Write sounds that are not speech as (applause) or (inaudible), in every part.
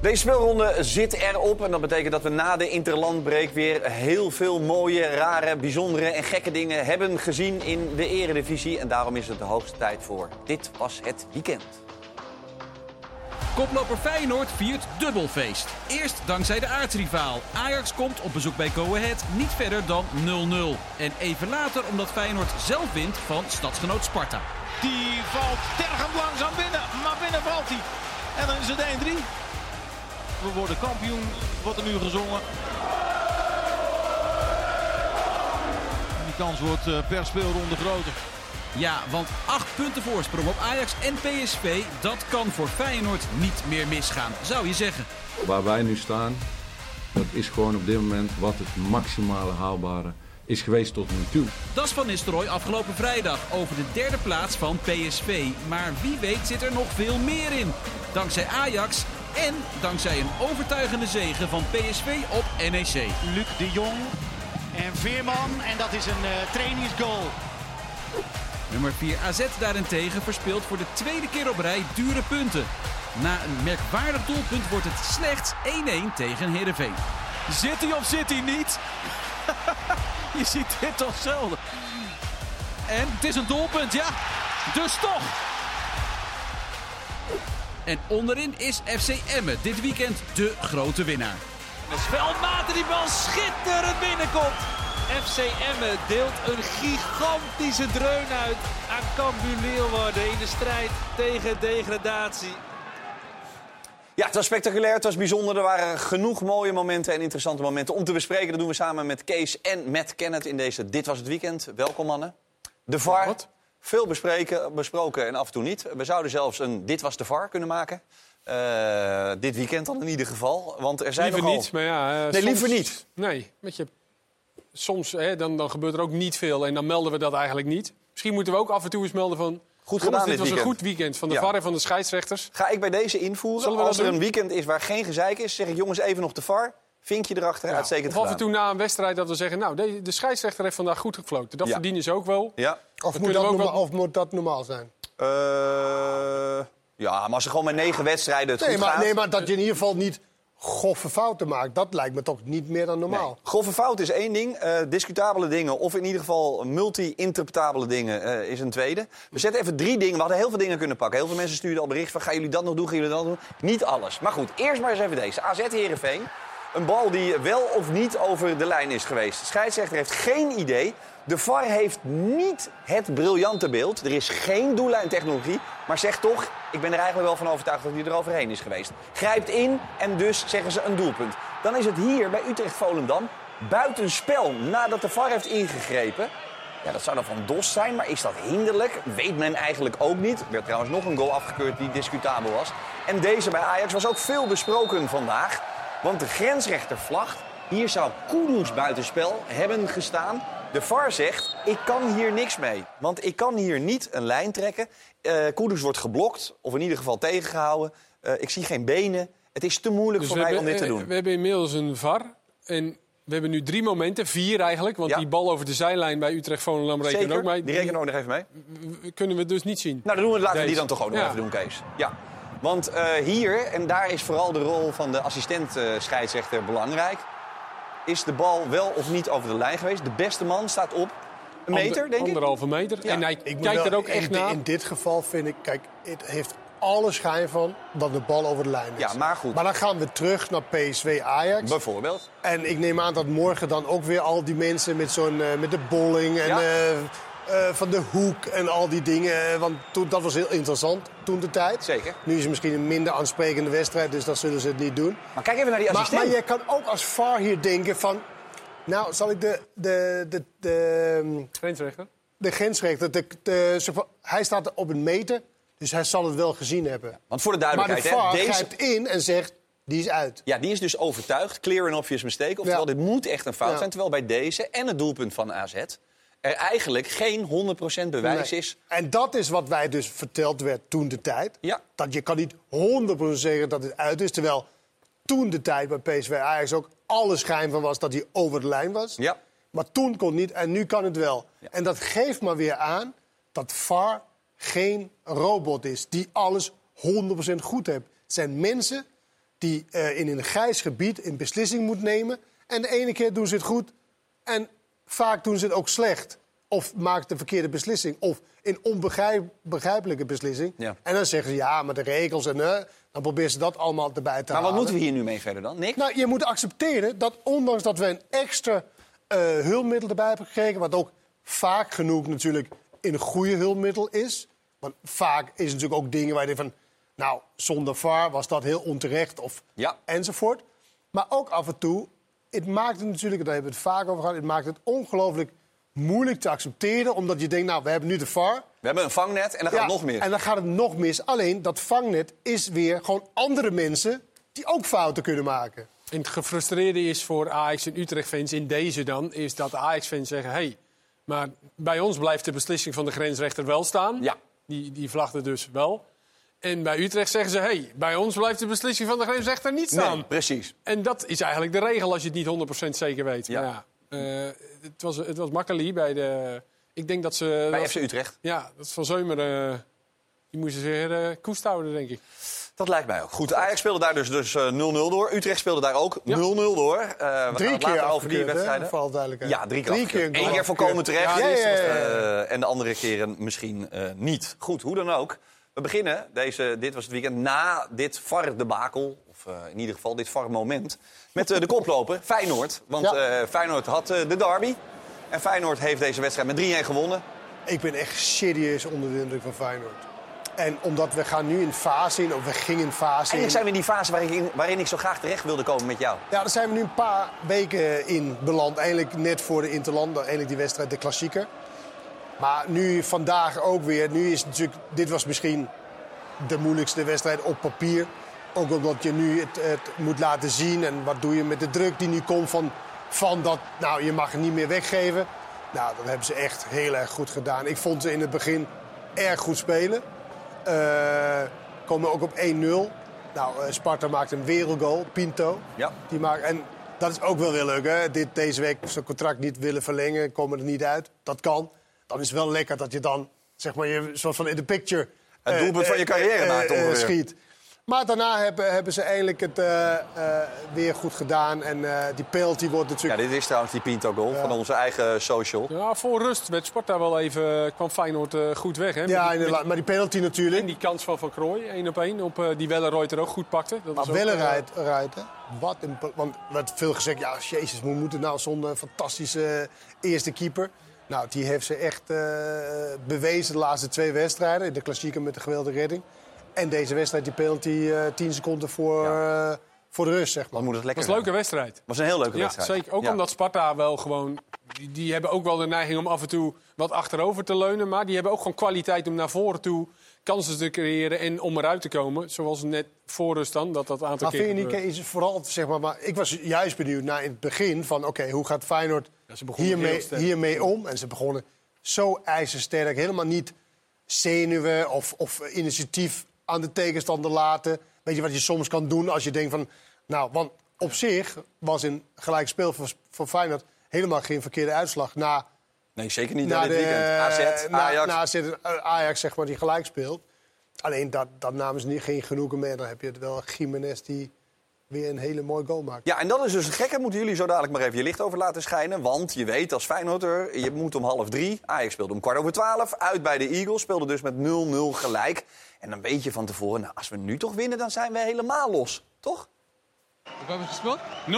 Deze speelronde zit erop en dat betekent dat we na de interlandbreek weer heel veel mooie, rare, bijzondere en gekke dingen hebben gezien in de eredivisie. En daarom is het de hoogste tijd voor Dit Was Het Weekend. Koploper Feyenoord viert dubbelfeest. Eerst dankzij de aardsrivaal. Ajax komt op bezoek bij Go Ahead niet verder dan 0-0. En even later omdat Feyenoord zelf wint van stadsgenoot Sparta. Die valt tergend langzaam binnen, maar binnen valt hij. En dan is het 1-3. We worden kampioen, wordt er nu gezongen. En die kans wordt eh, per speelronde groter. Ja, want acht punten voorsprong op Ajax en PSV, dat kan voor Feyenoord niet meer misgaan, zou je zeggen. Waar wij nu staan, dat is gewoon op dit moment wat het maximale haalbare is geweest tot nu toe. Das van Nistelrooy afgelopen vrijdag over de derde plaats van PSV. Maar wie weet zit er nog veel meer in. Dankzij Ajax en dankzij een overtuigende zege van PSV op NEC. Luc de Jong en Veerman. En dat is een uh, trainingsgoal. Nummer 4 AZ daarentegen verspeelt voor de tweede keer op rij dure punten. Na een merkwaardig doelpunt wordt het slechts 1-1 tegen Heerenveen. Zit hij of zit hij niet? (laughs) Je ziet dit toch zelden. En het is een doelpunt, ja. Dus toch. En onderin is FC Emmen dit weekend de grote winnaar. Veldmaten die bal schitterend binnenkomt. FC Emmen deelt een gigantische dreun uit aan Cambuur Leeuwarden in de strijd tegen degradatie. Ja, het was spectaculair, het was bijzonder. Er waren genoeg mooie momenten en interessante momenten om te bespreken. Dat doen we samen met Kees en met Kenneth in deze Dit Was Het Weekend. Welkom mannen. De VAR, veel bespreken, besproken en af en toe niet. We zouden zelfs een Dit Was de VAR kunnen maken. Uh, dit weekend dan in ieder geval. Want er zijn liever nogal... niet, maar ja... Uh, nee, soms, liever niet. Nee, weet je, soms hè, dan, dan gebeurt er ook niet veel en dan melden we dat eigenlijk niet. Misschien moeten we ook af en toe eens melden van... Goed gedaan dit was dit een weekend. goed weekend van de Ja. VAR en van de scheidsrechters. Ga ik bij deze invoeren. Als er een weekend is waar geen gezeik is, zeg ik jongens even nog de VAR. Vinkje erachter, Ja. uitstekend Of af en toe na een wedstrijd dat we zeggen... nou, de, de scheidsrechter heeft vandaag goed gefloten. Dat Ja. verdienen ze ook wel. Ja. Of moet, dat we ook norma- wel- of moet dat normaal zijn? Eh, ja, maar als er gewoon met negen wedstrijden het Nee goed maar, gaat... nee, maar dat je in ieder geval niet goffe fouten maakt, dat lijkt me toch niet meer dan normaal. Nee. Grove fout is één ding. eh, discutabele dingen, of in ieder geval multi-interpretabele dingen, eh, is een tweede. We zetten even drie dingen. We hadden heel veel dingen kunnen pakken. Heel veel mensen stuurden al bericht van... gaan jullie dat nog doen, gaan jullie dat nog doen? Niet alles. Maar goed, eerst maar eens even deze. AZ Heerenveen. Een bal die wel of niet over de lijn is geweest. De scheidsrechter heeft geen idee. De VAR heeft niet het briljante beeld. Er is geen doellijntechnologie. Maar zegt toch, ik ben er eigenlijk wel van overtuigd dat hij er overheen is geweest. Grijpt in en dus zeggen ze een doelpunt. Dan is het hier bij Utrecht-Volendam buitenspel nadat de VAR heeft ingegrepen. Ja, dat zou dan van DOS zijn, maar is dat hinderlijk? Weet men eigenlijk ook niet. Er werd trouwens nog een goal afgekeurd die discutabel was. En deze bij Ajax was ook veel besproken vandaag. Want de grensrechter vlagt. Hier zou Kudus buitenspel hebben gestaan. De VAR zegt, ik kan hier niks mee. Want ik kan hier niet een lijn trekken. Kudus wordt geblokt, of in ieder geval tegengehouden. Eh, ik zie geen benen. Het is te moeilijk Dus voor mij hebben, om dit te eh, doen. We hebben inmiddels een VAR. En we hebben nu drie momenten, vier eigenlijk. Want Ja. die bal over de zijlijn bij Utrecht-Volendam rekenen we Zeker, ook mee. die rekenen ook nog even mee. Kunnen we dus niet zien. Nou, dan doen we, laten we die dan toch ook nog Ja. even doen, Kees. Ja. Want eh, hier, en daar is vooral de rol van de assistent eh, scheidsrechter belangrijk... is de bal wel of niet over de lijn geweest. De beste man staat op een meter, Ander- denk ik. Anderhalve meter. Ja. En hij kijkt wel- er ook echt in, naar. In dit geval vind ik, kijk, het heeft alle schijn van dat de bal over de lijn is. Ja, maar goed. Maar dan gaan we terug naar PSV Ajax. Bijvoorbeeld. En ik neem aan dat morgen dan ook weer al die mensen met, zo'n, eh, met de bolling en Ja. Eh, van de hoek en al die dingen. eh, Want toen, dat was heel interessant toen de tijd. Zeker. Nu is het misschien een minder aansprekende wedstrijd, dus dat zullen ze het niet doen. Maar kijk even naar die Maar, assistent. maar je kan ook als VAR hier denken van... Nou, zal ik de, de, de, de, Grensrechter. de grensrechter... De, de, maar, hij staat op een meter, dus hij zal het wel gezien hebben. Want voor de Maar de duidelijkheid, VAR hè, deze, grijpt in en zegt, die is uit. ja, die is dus overtuigd. Clear and obvious mistake. Oftewel, Ja. dit moet echt een fout Ja. zijn. Terwijl bij deze en het doelpunt van AZ... er eigenlijk geen 100% bewijs Nee. is. En dat is wat wij dus verteld werd toen de tijd. Ja. Dat je kan niet 100% zeggen dat het uit is. Terwijl toen de tijd bij PSV Ajax ook alle schijn van was dat hij over de lijn was. Ja. Maar toen kon het niet en nu kan het wel. En dat geeft maar weer aan dat VAR geen robot is die alles 100% goed heeft. Het zijn mensen die eh, in een grijs gebied een beslissing moet nemen. En de ene keer doen ze het goed en vaak doen ze het ook slecht. Of maakt de verkeerde beslissing. Of een onbegrijpelijke beslissing. Ja. En dan zeggen ze ja, maar de regels en eh, dan proberen ze dat allemaal erbij te Maar wat halen. moeten we hier nu mee verder dan? Nick? Nou, je moet accepteren dat ondanks dat we een extra eh, hulpmiddel erbij hebben gekregen... wat ook vaak genoeg natuurlijk een goede hulpmiddel is... want vaak is het natuurlijk ook dingen waar je denkt van... nou, zonder VAR was dat heel onterecht of Ja. enzovoort. Maar ook af en toe, het maakt het natuurlijk, daar hebben we het vaak over gehad... het maakt het ongelooflijk moeilijk te accepteren... omdat je denkt, nou, we hebben nu de VAR... We hebben een vangnet en dan gaat Ja, het nog meer. En dan gaat het nog mis. Alleen dat vangnet is weer gewoon andere mensen die ook fouten kunnen maken. En het gefrustreerde is voor Ajax en Utrecht-fans in deze dan... is dat de Ajax-fans zeggen... hey, maar bij ons blijft de beslissing van de grensrechter wel staan. Ja. Die, die vlagde dus wel. En bij Utrecht zeggen ze... hey, bij ons blijft de beslissing van de grensrechter niet staan. Nee, precies. En dat is eigenlijk de regel als je het niet 100% zeker weet. Ja. Maar ja, eh, het, was, het was makkelijk bij de... Ik denk dat ze... Bij dat- FC Utrecht. Ja, dat Van Zeumer... eh, die moesten ze weer eh, koest houden, denk ik. Dat lijkt mij ook. Goed, Ajax speelde daar dus, dus eh, 0-0 door. Utrecht speelde daar ook 0-0 Ja. door. Eh, we gaan Drie het later keer over die wedstrijden. Ja, drie keer. Drie keer Eén keer voorkomen terecht. Ja, ja, ja, ja. En de andere keren misschien eh, niet. Goed, hoe dan ook. We beginnen, deze, dit was het weekend, na dit VAR-debakel... of eh, in ieder geval dit VAR-moment... met eh, de koploper Feyenoord. Want Ja. eh, Feyenoord had de derby. En Feyenoord heeft deze wedstrijd met 3-1 gewonnen. Ik ben echt serieus onder de indruk van Feyenoord. En omdat we gaan nu in fase in, of we gingen in fase in. Eigenlijk zijn we in die fase waarin, ik- waarin ik zo graag terecht wilde komen met jou. Ja, daar zijn we nu een paar weken in beland. Eigenlijk net voor de Interland, eigenlijk die wedstrijd, de klassieker. Maar nu vandaag ook weer. Nu is natuurlijk, dit was misschien de moeilijkste wedstrijd op papier. Ook omdat je nu het, het moet laten zien. En wat doe je met de druk die nu komt van, van dat, nou je mag het niet meer weggeven. Nou, dat hebben ze echt heel erg goed gedaan. Ik vond ze in het begin erg goed spelen. Eh komen ook op 1-0. Nou, eh, Sparta maakt een wereldgoal, Pinto. Ja. Die maakt, en dat is ook wel weer leuk, hè? Dit, deze week zijn contract niet willen verlengen, komen er niet uit. Dat kan. Dan is het wel lekker dat je dan, zeg maar, je soort van in de picture... Het eh, doelpunt van je carrière eh, maakt eh, ongeveer. schiet. Maar daarna hebben, hebben ze eigenlijk het eh, eh, weer goed gedaan. En eh, die penalty wordt Ja, natuurlijk... dit is trouwens die Pinto-goal van onze eigen social. Ja, voor rust werd Sparta wel even, kwam Feyenoord eh, goed weg. Hè? Ja, Met die-. Maar die penalty natuurlijk. En die kans van Van Krooi, één op één, op, eh, die Welleroyd er ook goed pakte. Dat Maar was ook, wel rijdt, rijdt hè? Wat een... Want er werd veel gezegd, ja, jezus, hoe moet het nou zo'n fantastische eerste keeper? Nou, die heeft ze echt eh, bewezen de laatste twee wedstrijden. In de klassieker met de geweldige redding. En deze wedstrijd, die penalty eh 10 seconden voor, eh, voor de rust, zeg maar. Moet het lekker was een leuke wedstrijd. was een heel leuke Ja, wedstrijd. zeker. Ook Ja. omdat Sparta wel gewoon... Die, die hebben ook wel de neiging om af en toe wat achterover te leunen. Maar die hebben ook gewoon kwaliteit om naar voren toe kansen te creëren en om eruit te komen. Zoals net voor rust dan, dat dat aantal Maar keer vind je niet, is het vooral, zeg maar, maar ik was juist benieuwd naar in het begin van, oké, hoe gaat Feyenoord Ja, ze begonnen hiermee, hiermee om? En ze begonnen zo ijzersterk, helemaal niet zenuwen of, of initiatief aan de tegenstander laten. Weet je wat je soms kan doen als je denkt van, nou, want op zich was een gelijk speel voor, voor Feyenoord helemaal geen verkeerde uitslag na Nee, zeker niet na na dit de, weekend. AZ, na- Ajax. na AZ, eh, Ajax, zeg maar, die gelijk speelt. Alleen dat, dat namen ze niet, geen genoegen meer. Dan heb je het wel Jiménez die weer een hele mooie goal maakt. Ja, en dat is dus het gekke. Moeten jullie zo dadelijk maar even je licht over laten schijnen. Want je weet als Feyenoorder, je moet om half drie. Ajax speelde om kwart over twaalf. Uit bij de Eagles. Speelde dus met 0-0 gelijk. En dan weet je van tevoren, nou, als we nu toch winnen, dan zijn we helemaal los. Toch? Hoe hebben we gespeeld? 0-0.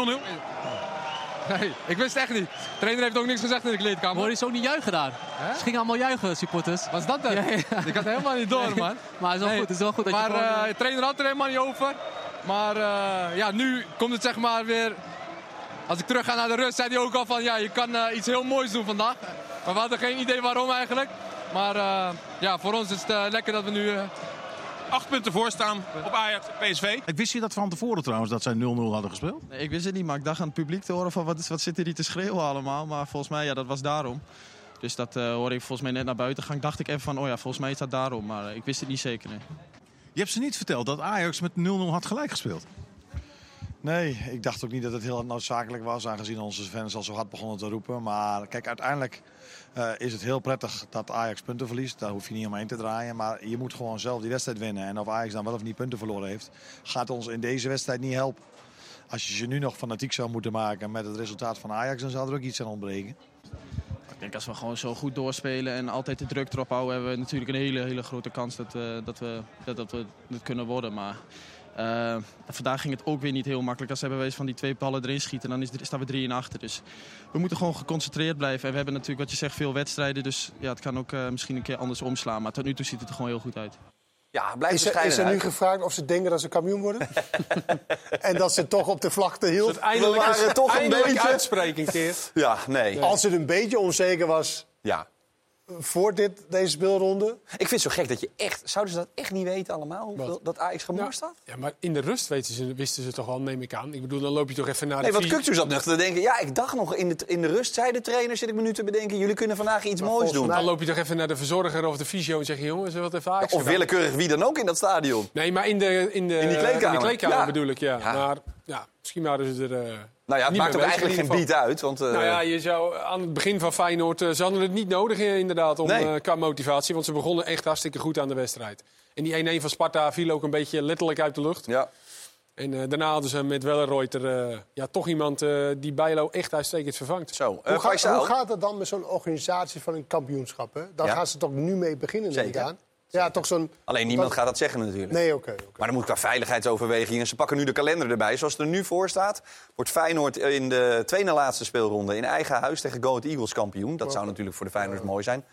Nee, ik wist het echt niet. De trainer heeft ook niks gezegd in de kleedkamer. Hoor je ze ook niet juichen daar? Ze gingen allemaal juichen, supporters. Wat is dat dan? Ja, ja. Ik had helemaal niet door, man. Maar het is wel Nee. goed, het is wel goed dat maar je gewoon... eh, de trainer had er helemaal niet over. Maar eh, ja, nu komt het zeg maar weer... Als ik terug ga naar de rust, zei hij ook al van... Ja, je kan eh, iets heel moois doen vandaag. Maar we hadden geen idee waarom eigenlijk. Maar eh, ja, voor ons is het lekker dat we nu... Acht punten voor staan op Ajax PSV. Ik wist je dat van tevoren trouwens, dat zij 0-0 hadden gespeeld? Nee, ik wist het niet, maar ik dacht aan het publiek te horen van wat, is- wat zitten die te schreeuwen allemaal. Maar volgens mij, ja, dat was daarom. Dus dat eh hoorde ik volgens mij net naar buiten gaan. Dacht ik even van, oh ja, volgens mij is dat daarom. Maar ik wist het niet zeker. Nee. Je hebt ze niet verteld dat Ajax met 0-0 had gelijk gespeeld. Nee, ik dacht ook niet dat het heel noodzakelijk was, aangezien onze fans al zo hard begonnen te roepen. Maar kijk, uiteindelijk eh, is het heel prettig dat Ajax punten verliest. Daar hoef je niet omheen te draaien. Maar je moet gewoon zelf die wedstrijd winnen. En of Ajax dan wel of niet punten verloren heeft, gaat ons in deze wedstrijd niet helpen. Als je ze nu nog fanatiek zou moeten maken met het resultaat van Ajax, dan zou er ook iets aan ontbreken. Denk als we gewoon zo goed doorspelen en altijd de druk erop houden, hebben we natuurlijk een hele, hele grote kans dat we, dat we, dat, dat we het kunnen worden. Maar eh, vandaag ging het ook weer niet heel makkelijk. Als ze hebben wezen van die twee ballen erin schieten, dan is, staan we drie in achter. Dus we moeten gewoon geconcentreerd blijven. En we hebben natuurlijk, wat je zegt, veel wedstrijden. Dus ja, het kan ook eh, misschien een keer anders omslaan. Maar tot nu toe ziet het er gewoon heel goed uit. Ja, blijft Is er, is er nu gevraagd of ze denken dat ze kampioen worden? (laughs) en dat ze toch op de vlakte hield? Eindelijk, We waren toch een beetje- uitspreken een keer. Ja, nee. Als het een beetje onzeker was Ja. Voor dit, deze speelronde. Ik vind het zo gek dat je echt... Zouden ze dat echt niet weten allemaal? Hoeveel, dat Ajax gemorst had? Ja, maar in de rust weten ze, wisten ze toch wel, neem ik aan. Ik bedoel, dan loop je toch even naar Nee, de wat vi- Kuktu zat nog te denken. Ja, ik dacht nog in de, in de rust, zei de trainer, zit ik me nu te bedenken... jullie kunnen vandaag iets moois doen. Dan loop je toch even naar de verzorger of de fysio en zeg je... jongens, wat even Ajax Of willekeurig wie dan ook in dat stadion. Nee, maar in, de, in, de, In die kleedkamer. in de kleedkamer Ja. bedoel ik, ja. Ja. Maar ja, misschien waren ze er eh, Nou ja, het maakt ook eigenlijk geen beat uit. Want, eh, Nou ja, je zou aan het begin van Feyenoord... eh, ze hadden het niet nodig eh, inderdaad om, Nee. eh, qua motivatie. Want ze begonnen echt hartstikke goed aan de wedstrijd. En die 1-1 van Sparta viel ook een beetje letterlijk uit de lucht. ja. En eh, daarna hadden ze met Wellenreuter eh, ja, toch iemand eh, die Bijlo echt uitstekend vervangt. Zo, Hoe, ga- Faisal. hoe gaat het dan met zo'n organisatie van een kampioenschap? Hè? Daar Ja. gaan ze toch nu mee beginnen, neem ik aan? Ja, toch zo'n... Alleen niemand dat- gaat dat zeggen natuurlijk. Nee, oké. Maar dan moet qua veiligheidsoverwegingen. Ze pakken nu de kalender erbij. Zoals het er nu voor staat, wordt Feyenoord in de tweede laatste speelronde in eigen huis tegen Go Ahead Eagles kampioen. Dat zou natuurlijk voor de Feyenoorders mooi zijn.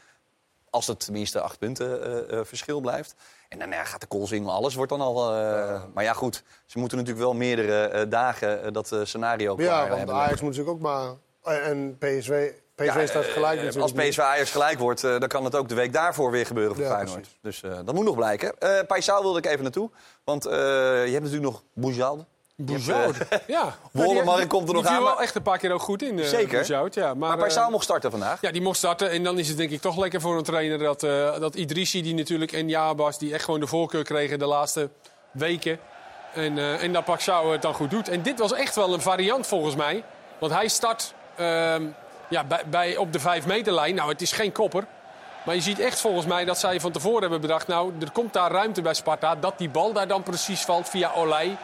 Als het tenminste acht punten eh, eh, verschil blijft. En dan ja, gaat de koolsingel, alles wordt dan al... eh, Maar ja, goed, ze moeten natuurlijk wel meerdere dagen dat scenario klaar Ja, want hebben. Ajax moet natuurlijk ook maar... En PSV, PSV Ja, staat eh, gelijk eh. Als PSV Ajax gelijk wordt, eh, dan kan het ook de week daarvoor weer gebeuren voor Ja, Feyenoord. Dus dat moet nog blijken. Paisao wilde ik even naartoe. Want je hebt natuurlijk nog Boujald. Boezout. (laughs) ja. (laughs) Wollemark komt er nog die aan, viel wel echt een paar keer ook goed in. eh, Zeker. Ja. Maar, Maar mocht starten vandaag. Ja, die mocht starten. En dan is het denk ik toch lekker voor een trainer dat, eh dat Idrissi die natuurlijk en Jabas... die echt gewoon de voorkeur kregen de laatste weken. En, en dat Paxao het dan goed doet. En dit was echt wel een variant volgens mij. Want hij start ehm, ja, bij, bij, op de 5 meterlijn. Nou, het is geen kopper. Maar je ziet echt volgens mij dat zij van tevoren hebben bedacht... nou, er komt daar ruimte bij Sparta. Dat die bal daar dan precies valt via Olij.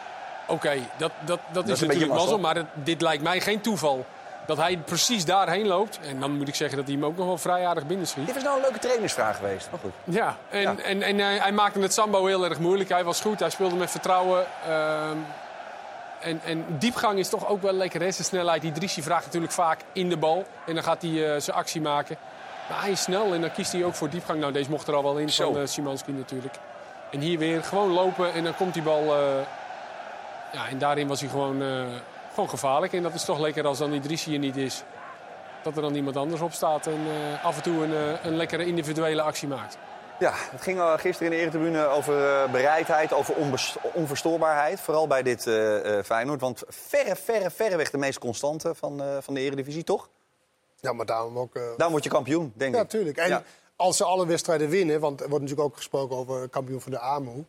Oké, dat, dat, dat, is natuurlijk mazzel. Maar het- dit lijkt mij geen toeval. Dat hij precies daarheen loopt. En dan moet ik zeggen dat hij hem ook nog wel vrij aardig binnenschiet. Dit was nou een leuke trainersvraag geweest. Maar goed. Ja, en, Ja. en, en hij, hij maakte het Sambo heel erg moeilijk. Hij was goed, hij speelde met vertrouwen. Ehm, en, en diepgang is toch ook wel lekker, hè? Zijn snelheid. Vraagt natuurlijk vaak in de bal. En dan gaat hij eh, zijn actie maken. Maar hij is snel en dan kiest hij ook voor diepgang. Nou, deze mocht er al wel in Zo. van uh, Simanski natuurlijk. En hier weer gewoon lopen en dan komt die bal... eh, ja, en daarin was hij gewoon, eh, gewoon gevaarlijk. En dat is toch lekker als dan die Drissi er niet is. Dat er dan iemand anders op staat en eh, af en toe een, eh, een lekkere individuele actie maakt. Ja, het ging eh, gisteren in de Eretribune over eh, bereidheid, over onverstoorbaarheid. Vooral bij dit eh, Feyenoord. Want verre, verre, verreweg de meest constante van, van de Eredivisie, toch? Ja, maar daarom ook... eh, Daarom word je kampioen, denk Ja, ik. tuurlijk. En Ja. als ze alle wedstrijden winnen, want er wordt natuurlijk ook gesproken over kampioen van de AMO,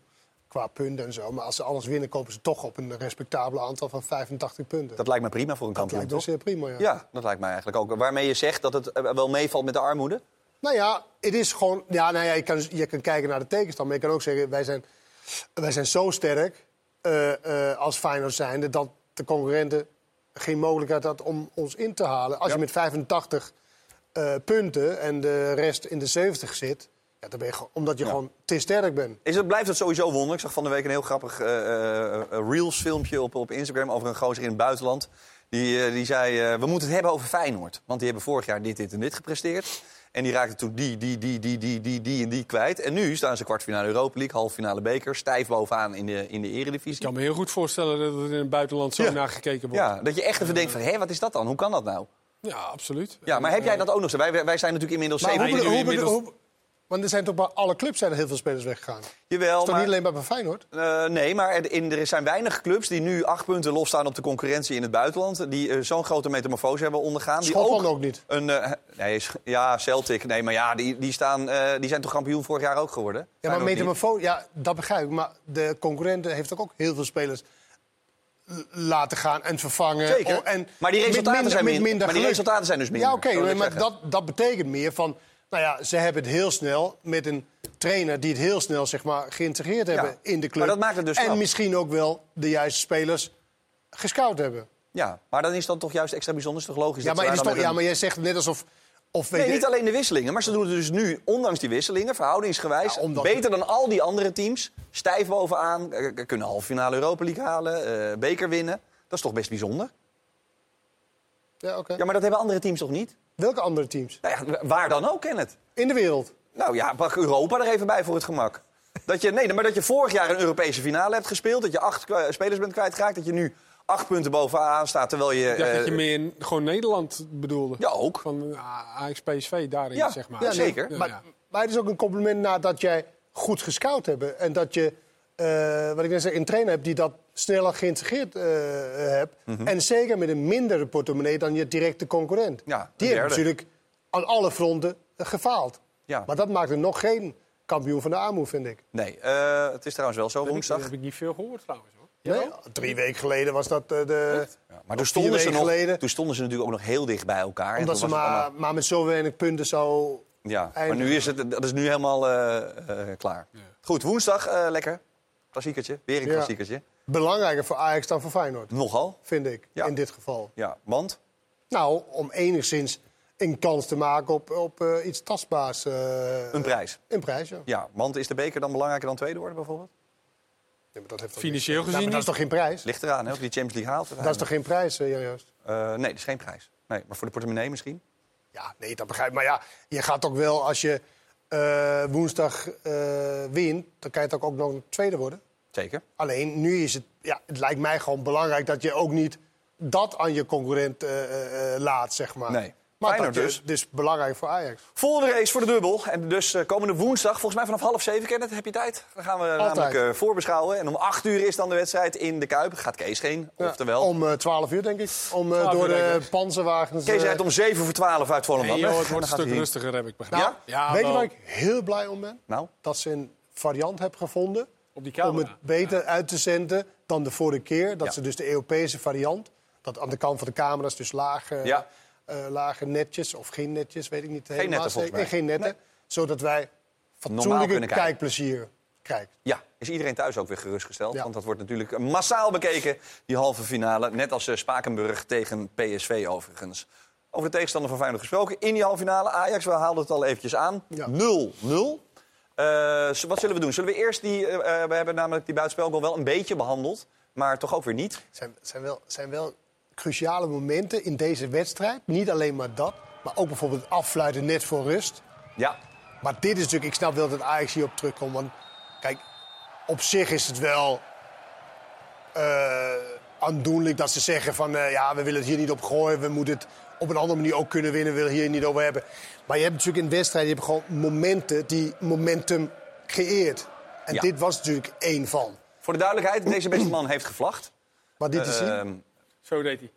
qua punten en zo. Maar als ze alles winnen, kopen ze toch op een respectabel aantal van 85 punten. Dat lijkt me prima voor een Dat kampioen, lijkt me toch? zeer prima, ja. Ja, dat lijkt mij eigenlijk ook. Waarmee je zegt dat het wel meevalt met de armoede? Nou ja, het is gewoon... Ja, nou ja, je, kan, je kan kijken naar de tegenstand, maar je kan ook zeggen... wij zijn, wij zijn zo sterk eh, eh, als Feyenoord zijnde... dat de concurrenten geen mogelijkheid had om ons in te halen. Als je met 85 eh, punten en de rest in de 70 zit... Ja, dan ben je omdat je Ja. gewoon te sterk bent. Is het, blijft het sowieso wonderlijk? Ik zag van de week een heel grappig Reels-filmpje op, op Instagram over een gozer in het buitenland. Die, die zei, we moeten het hebben over Feyenoord. Want die hebben vorig jaar dit, dit en dit gepresteerd. En die raakten toen die, die, die, die, die, die, die en die kwijt. En nu staan ze kwartfinale Europa League, halffinale beker. Stijf bovenaan in de, in de Ik eredivisie. kan me heel goed voorstellen dat er in het buitenland zo Ja. naar gekeken wordt. Ja, dat je echt even denkt van, hé, wat is dat dan? Hoe kan dat nou? Ja, absoluut. Ja, maar heb jij dat ook nog zo? Wij, wij zijn natuurlijk inmiddels Maar zeven... hoe, hoe, hoe- want er zijn toch bij alle clubs zijn er heel veel spelers weggegaan. Het Jawel, is toch maar... niet alleen bij Feyenoord? Eh, nee, maar er, in, er zijn weinig clubs die nu acht punten losstaan op de concurrentie in het buitenland. Die eh, zo'n grote metamorfose hebben ondergaan. Schotland ook niet. Een, eh, nee, ja, Celtic. Nee, maar ja, die, die, staan, die zijn toch kampioen vorig jaar ook geworden? Ja, maar metamorfose, ja, dat begrijp ik. Maar de concurrenten heeft ook, ook heel veel spelers laten gaan en vervangen. Zeker. Oh, en Maar die resultaten minder- zijn min- minder maar die resultaten zijn dus minder, Ja, oké, maar dat, dat betekent meer van... Nou ja, ze hebben het heel snel met een trainer die het heel snel zeg maar, geïntegreerd hebben in de club. maar dat maakt het dus en knap. misschien ook wel de juiste spelers gescout hebben. Ja, maar dan is dat toch juist extra bijzonder. Is toch logisch Ja dat maar, is toch, dan ja, maar jij zegt net alsof... Of weet Nee, niet alleen de wisselingen, maar ze doen het dus nu, ondanks die wisselingen, verhoudingsgewijs, Ja, omdat- beter dan al die andere teams. Stijf bovenaan, eh, kunnen halve finale Europa League halen, eh, beker winnen. Dat is toch best bijzonder? Ja, oké. Ja, maar dat hebben andere teams toch niet? Welke andere teams? Nou ja, waar dan ook, ken het. In de wereld? Nou ja, pak Europa er even bij voor het gemak. Dat je, nee, maar dat je vorig jaar een Europese finale hebt gespeeld, dat je acht spelers bent kwijtgeraakt, dat je nu acht punten bovenaan staat, terwijl je... Dacht dat je eh, meer gewoon Nederland bedoelde. Ja, ook. Van uh, Ajax PSV daarin, Ja, zeg maar. ja, zeker. Ja, Maar, ja. maar het is ook een compliment nadat jij goed gescout hebt. En dat je, eh, wat ik net zei, een trainer hebt die dat sneller geïntegreerd eh, hebt. Mhm. En zeker met een mindere portemonnee dan je directe concurrent. Ja, die hebben derde. natuurlijk aan alle fronten gefaald. Ja. Maar dat maakt er nog geen kampioen van de armoede, vind ik. Nee, eh, het is trouwens wel zo Dat woensdag. heb ik niet veel gehoord trouwens. Hoor. Nee, drie weken geleden was dat eh, de... Maar toen stonden, ze nog, geleden. toen stonden ze natuurlijk ook nog heel dicht bij elkaar. En Omdat ze maar, allemaal- maar met zo weinig punten zou... Ja, maar nu is het, dat is nu helemaal eh, eh, klaar. Goed, woensdag eh, lekker. Klassiekertje, weer een Ja. klassiekertje. Belangrijker voor Ajax dan voor Feyenoord, Nogal. vind ik, Ja. in dit geval. Ja, want? Nou, om enigszins een kans te maken op, op eh, iets tastbaars. eh, Een prijs. Een prijs, ja. Ja, want is de beker dan belangrijker dan tweede worden bijvoorbeeld? Maar dat heeft Financieel gezien maar dat is toch geen prijs? Ligt eraan, hè, of die Champions League haalt. Dat is toch geen prijs, Joost? Eh, nee, dat is geen prijs. Nee, maar voor de portemonnee misschien? Ja, nee, dat begrijp ik. Maar ja, je gaat ook wel, als je eh, woensdag eh, wint... dan kan je toch ook nog een tweede worden? Zeker. Alleen, nu is het... Ja, het lijkt mij gewoon belangrijk dat je ook niet dat aan je concurrent eh, eh, eh, laat, zeg maar. Nee. Maar Feyenoord dat dus. dus belangrijk voor Ajax. Volgende race voor de dubbel. En dus eh, komende woensdag, volgens mij vanaf half zeven, Kenneth, heb je tijd? Dan gaan we namelijk eh, voorbeschouwen. En om acht uur is dan de wedstrijd in de Kuip. Gaat Kees heen, Ja, oftewel. Om eh 12 uur, denk ik. Om, eh, 12 door de ik. panzerwagens... Kees rijdt om zeven voor twaalf uit Volendam. Nee, het wordt een stuk rustiger, heb ik begrepen. Nou, Ja, weet je waar ik heel blij om ben? Nou, Dat ze een variant hebben gevonden Op die om het beter uit te zenden dan de vorige keer. Dat ze dus de Europese variant, dat aan de kant van de camera's dus lage, Ja. eh, lage netjes of geen netjes, weet ik niet helemaal netten, volgens. Nee, mij. geen netten. Zodat wij fatsoenlijke kijkplezier krijgen. Ja, is iedereen thuis ook weer gerustgesteld? Ja. Want dat wordt natuurlijk massaal bekeken, die halve finale. Net als eh, Spakenburg tegen PSV overigens. Over de tegenstander van Feyenoord gesproken. In die halve finale, Ajax, we haalden het al eventjes aan. 0-0. Ja. Eh, z- wat zullen we doen? Zullen we eerst die... eh, eh, we hebben namelijk die buitenspelgoal wel een beetje behandeld. Maar toch ook weer niet. zijn, zijn, wel, zijn wel cruciale momenten in deze wedstrijd. Niet alleen maar dat, maar ook bijvoorbeeld het afsluiten net voor rust. Ja, Maar dit is natuurlijk, ik snap wel dat Ajax hierop terugkomt. Want kijk, op zich is het wel eh, aandoenlijk dat ze zeggen van eh, ja, we willen het hier niet op gooien. We moeten het op een andere manier ook kunnen winnen. We willen het hier niet over hebben. Maar je hebt natuurlijk in wedstrijden, je hebt gewoon momenten die momentum creëert. En Ja. dit was natuurlijk één van. voor de duidelijkheid, deze beste man heeft gevlacht. Maar dit is zien. Ehm, Zo deed hij.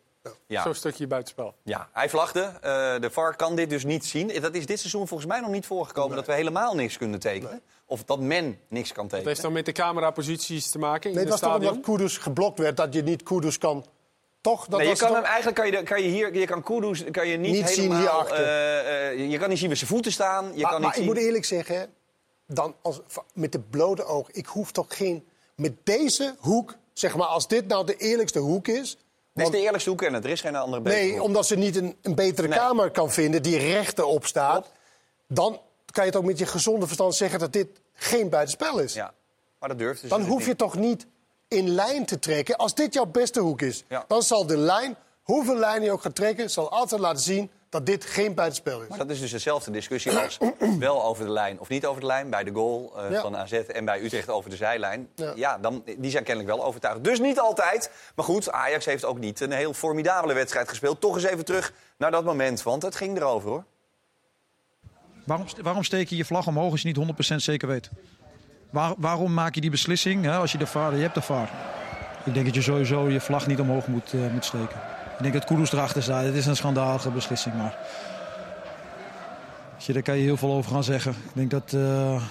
ja. Zo'n stukje buitenspel. Ja, hij vlagde. Eh, de VAR kan dit dus niet zien. Dat is dit seizoen volgens mij nog niet voorgekomen dat we helemaal niks kunnen tekenen. Of dat men niks kan Dat tekenen. heeft dan met de cameraposities te maken in Nee, het het was toch omdat Kudus geblokt werd dat je niet Kudus kan. Toch? Dat Nee, je kan toch- hem, eigenlijk kan je, kan je hier, je kan Kudus kan je niet, Niet zien helemaal... hierachter. eh, eh, je kan niet zien waar zijn voeten staan. Je maar kan maar niet ik zien... moet eerlijk zeggen, dan als, met de blote oog, ik hoef toch geen. Met deze hoek, zeg maar, als dit nou de eerlijkste hoek is. Dit is de eerlijkste hoek en er is geen andere betere nee, hoek. omdat ze niet een, een betere Nee. kamer kan vinden die rechter op staat. Dan kan je het ook met je gezonde verstand zeggen dat dit geen buitenspel is. Ja, maar dat durft dus dan hoef je toch niet in lijn te trekken. Als dit jouw beste hoek is, Ja. dan zal de lijn, hoeveel lijnen je ook gaat trekken, zal altijd laten zien dat dit geen buitenspel is. Maar dat is dus dezelfde discussie als (clears throat) wel over de lijn of niet over de lijn. Bij de goal eh, Ja. van AZ en bij Utrecht over de zijlijn. Ja. Ja. dan, die zijn kennelijk wel overtuigd. Dus niet altijd. Maar goed, Ajax heeft ook niet een heel formidabele wedstrijd gespeeld. Toch eens even terug naar dat moment, want het ging erover hoor. Waarom, waarom steek je je vlag omhoog als je niet 100% zeker weet? Waar- waarom maak je die beslissing hè, als je de vaar, je hebt de vaar? Ik denk dat je sowieso je vlag niet omhoog moet, eh, steken. Ik denk dat Kudus erachter staat. Het is een schandalige beslissing, maar... Je, daar kan je heel veel over gaan zeggen. Ik denk dat... eh,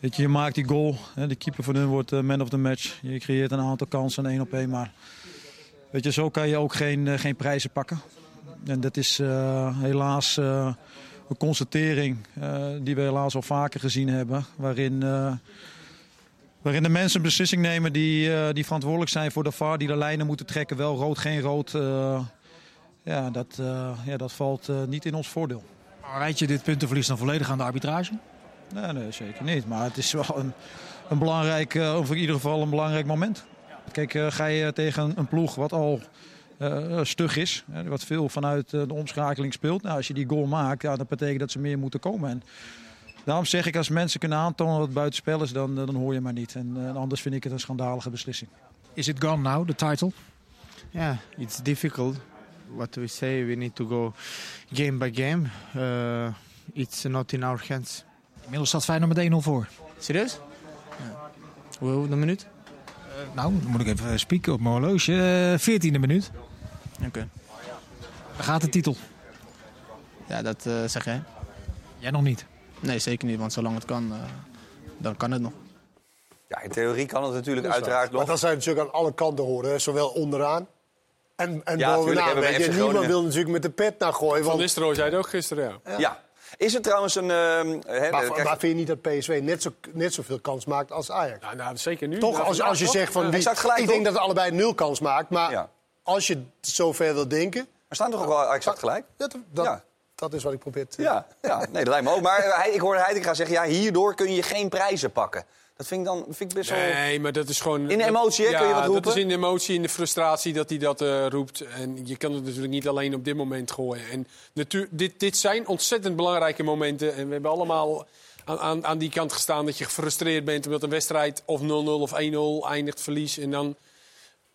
Weet je, maakt die goal. Hè, de keeper van hun wordt eh, man of the match. Je creëert een aantal kansen, één op één. Maar weet je, zo kan je ook geen, geen prijzen pakken. En dat is helaas een constatering eh, die we helaas al vaker gezien hebben. Waarin, eh, waarin de mensen een beslissing nemen die, eh, die verantwoordelijk zijn voor de VAR. Die de lijnen moeten trekken. Wel rood, geen rood. ja, dat, ja, dat valt niet in ons voordeel. Rijd je dit puntenverlies dan volledig aan de arbitrage? Nee, nee, zeker niet. Maar het is wel een, een belangrijk, of in ieder geval een belangrijk moment. Kijk, ga je tegen een ploeg wat al eh, stug is, hè, wat veel vanuit eh, de omschakeling speelt. Nou, als je die goal maakt, ja, dat betekent dat ze meer moeten komen. En daarom zeg ik, als mensen kunnen aantonen dat het buitenspel is, dan, eh, dan hoor je maar niet. En eh, anders vind ik het een schandalige beslissing. Is it gone now, the title? Yeah, it's difficult. What we say, we need to go game by game. Uh, it's not in our hands. Inmiddels staat Feyenoord met 1-0 voor. Serieus? Hoe de minuut? nou, dan moet ik even spieken op mijn horloge. Eh, 14e minuut. Oké. Daar gaat de titel. Ja, dat eh, zeg jij. Jij nog niet? Nee, zeker niet, want zolang het kan, eh, dan kan het nog. Ja, in theorie kan het natuurlijk uiteraard nog. Maar dat zou je natuurlijk aan alle kanten horen. hè. Zowel onderaan en, en Ja, bovenaan. hebben we weet je. Niemand wil natuurlijk met de pet naar gooien. Van Want, Nistelrooy zei het ook gisteren, ja. Ja. Is het trouwens een... ehm, hè, maar, kijk, maar vind je niet dat PSV net, zo, net zoveel kans maakt als Ajax? Ja, nou, zeker nu. Toch, Nou, als, als je zegt van... Gelijk, ik denk dat allebei nul kans maakt. Maar Ja. Als je zover wil denken... Er staan toch ook wel exact gelijk? Dat, dat, Ja. dat is wat ik probeer te Ja, ja, nee, dat lijkt me ook. Maar eh, hij, ik hoorde Heitinga zeggen, ja, hierdoor kun je geen prijzen pakken. Dat vind ik dan vind ik best wel... Nee, maar dat is gewoon... In de emotie, hè, ja, kun je wat roepen? dat is in de emotie, in de frustratie dat hij dat eh, roept. En je kan het natuurlijk niet alleen op dit moment gooien. En natuur, dit, dit zijn ontzettend belangrijke momenten. En we hebben allemaal aan, aan, aan die kant gestaan dat je gefrustreerd bent... omdat een wedstrijd of 0-0 of 1-0 eindigt verlies. En dan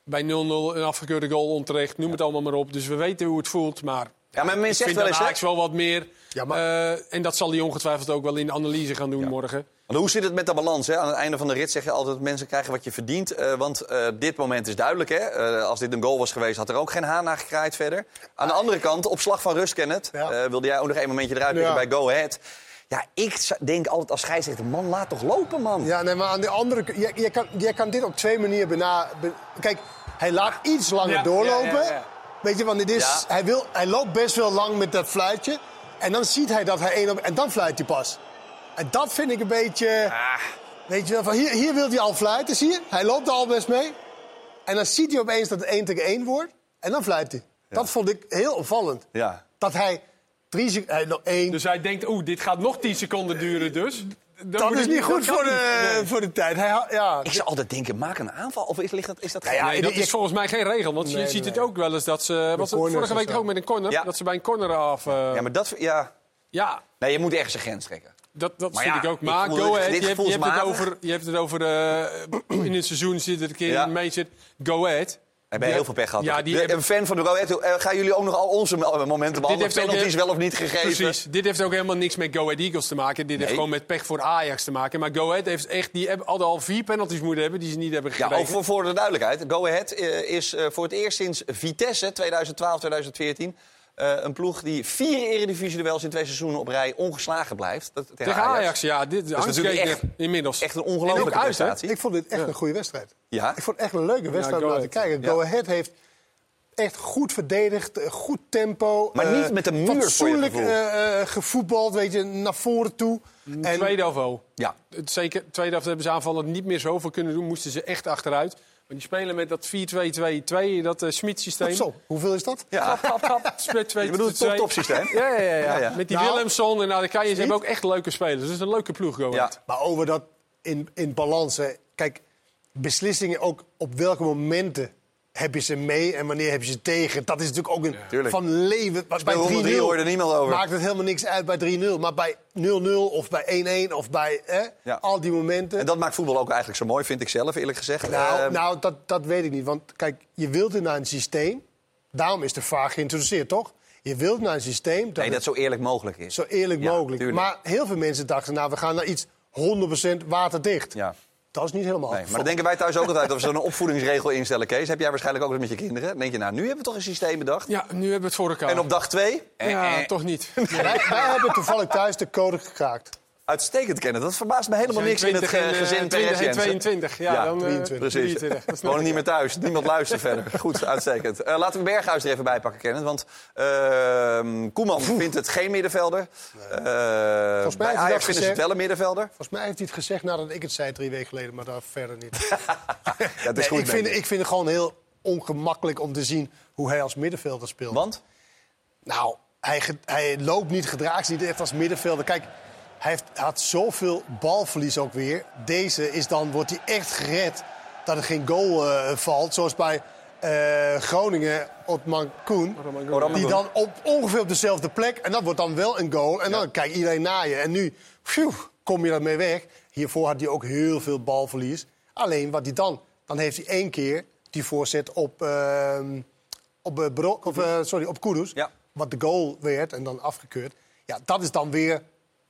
bij 0-0 een afgekeurde goal onterecht. Noem het allemaal maar op. Dus we weten hoe het voelt, maar... Ja, maar men ik zegt vind wel eens? Ajax wel wat meer. eh, en dat zal hij ongetwijfeld ook wel in de analyse gaan doen morgen. Want hoe zit het met de balans? Hè? Aan het einde van de rit zeg je altijd... mensen krijgen wat je verdient. Eh, want eh, dit moment is duidelijk. Hè? Eh, als dit een goal was geweest, had er ook geen haan naar gekraaid verder. Aan de andere kant, op slag van rust, Kenneth... eh, wilde jij ook nog een momentje eruit bij Go Ahead. Ja, ik denk altijd als scheidsrechter... man, laat toch lopen, man. Ja, nee, maar aan de andere kant... Je, je, kan, je kan dit op twee manieren bena... be- Kijk, hij laat iets langer Ja, doorlopen. ja, ja, ja. Weet je, want dit is, Ja. hij, wil, hij loopt best wel lang met dat fluitje. En dan ziet hij dat hij één op... En dan fluit hij pas. En dat vind ik een beetje... Ah. Weet je wel, van hier, hier wil hij al fluiten, zie je? Hij loopt er al best mee. En dan ziet hij opeens dat het 1 tegen 1 wordt. En dan fluit hij. Dat vond ik heel opvallend. Ja. Dat hij drie nog één. Dus hij denkt, oeh, dit gaat nog 10 seconden duren dus. Dan dat is niet goed voor de. Nee. voor de tijd. Hij, ja, Ik zou altijd denken, maak een aanval. Of is, ligt dat, is dat ja, Nee, dat ik- is volgens mij geen regel. Want je Nee, ziet nee, het ook wel eens dat ze... Was het corners vorige week ook met een corner? Ja. Dat ze bij een corner af... eh, Ja, maar dat... Ja. ja, Nee, je moet ergens een grens trekken. dat, dat Maar vind ja, ik ook. Maar go ahead. Je hebt, je hebt het over... Je hebt het over eh, (clears throat) in het seizoen zit er een keer Ja. in mee zit. Go ahead. Hebben heel veel pech gehad. Ja, die De- Een fan van de Go Ahead, eh, gaan jullie ook nog al onze momenten behandelen? Penalties wel of niet gegeven? Precies. Dit heeft ook helemaal niks met Go Ahead Eagles te maken. Dit heeft gewoon met pech voor Ajax te maken. Maar Go Ahead heeft echt... Die hebben, hadden al vier penalties moeten hebben die ze niet hebben Ja, gekregen. ook voor, voor de duidelijkheid. Go Ahead eh, is eh, voor het eerst sinds Vitesse 2012, 2014... eh, een ploeg die vier eredivisie-duels in twee seizoenen op rij ongeslagen blijft. Dat, tegen, Tegen Ajax, ja. Dit, Dat is natuurlijk echt, inmiddels. echt een ongelofelijke hè? prestatie. Ik vond dit echt een goede wedstrijd. Ja? Ik vond het echt een leuke wedstrijd om naar te kijken. Go Ahead heeft echt goed verdedigd, eh, goed tempo. Maar eh, niet met de muur, voor je Fatsoenlijk eh, eh, gevoetbald, weet je, naar voren toe. En, Tweede wel. Ja. Het Zeker, tweede helft hebben ze aanvallen niet meer zoveel kunnen doen. Moesten ze echt achteruit. Maar die spelen met dat 4-2-2-2, dat uh, Schmid-systeem. Zo, hoeveel is dat? Ja. Klap. Split 2 Je bedoelt het top-top systeem? Ja, ja, ja, ja. Met die Nou, Willemson en Adekanje. Ze hebben ook echt leuke spelers. Dus het is een leuke ploeg, Go Ja. Maar over dat in, in balans. hè. Kijk, beslissingen ook op welke momenten heb je ze mee en wanneer heb je ze tegen. Dat is natuurlijk ook een van leven. Bij Speelronde 3-0 drie hoor je er niemand over. maakt het helemaal niks uit bij 3-0. Maar bij 0-0 of bij 1-1 of bij Ja. al die momenten. En dat maakt voetbal ook eigenlijk zo mooi, vind ik zelf, eerlijk gezegd. Nou, Eh, nou dat, dat weet ik niet. Want kijk, je wilt naar een systeem. Daarom is de vraag geïntroduceerd, toch? Je wilt naar een systeem dat, nee, dat zo eerlijk mogelijk is. zo eerlijk Ja, mogelijk tuurlijk. Maar heel veel mensen dachten, nou, we gaan naar iets 100% waterdicht. Ja. Dat is niet helemaal Nee, maar dan denken wij thuis ook altijd dat we zo'n (laughs) opvoedingsregel instellen, Kees. Heb jij waarschijnlijk ook dat met je kinderen? Dan denk je, nou, nu hebben we toch een systeem bedacht. Ja, nu hebben we het voor elkaar. En op dag twee? eh, Ja, eh, toch niet. (laughs) wij, wij hebben toevallig thuis de code gekraakt. Uitstekend kennen. Dat verbaast me helemaal niks in het 20 en, eh, eh, gezin 20 Perez en Jensen. 22. Ja, dan, eh, precies. 23, dat snap Wonen ik, niet meer thuis. Niemand luistert (laughs) verder. Goed, uitstekend. Eh, laten we Berghuis er even bij pakken, Kenneth. Want ehm, Koeman vindt het geen middenvelder. Eh, Volgens mij bij Ajax vinden ze het wel een middenvelder. Volgens mij heeft hij het gezegd nadat ik het zei drie weken geleden, maar daar verder niet. (laughs) Ja, het is Nee, goed, ik, vind, ik. vind het gewoon heel ongemakkelijk om te zien hoe hij als middenvelder speelt. Want? Nou, hij, hij loopt niet, gedraagt zich niet echt als middenvelder. Kijk, hij, heeft, had zoveel balverlies ook weer. Deze is dan, wordt hij echt gered dat er geen goal eh, valt. Zoals bij eh, Groningen, Otman Koen. Die dan op, ongeveer op dezelfde plek. En dat wordt dan wel een goal. En dan kijkt iedereen naar je. En nu phew, kom je daarmee weg. Hiervoor had hij ook heel veel balverlies. Alleen wat hij dan... Dan heeft hij één keer die voorzet op, ehm, op, eh, Bro- of, sorry, op Kudus. Wat de goal werd en dan afgekeurd. Ja, dat is dan weer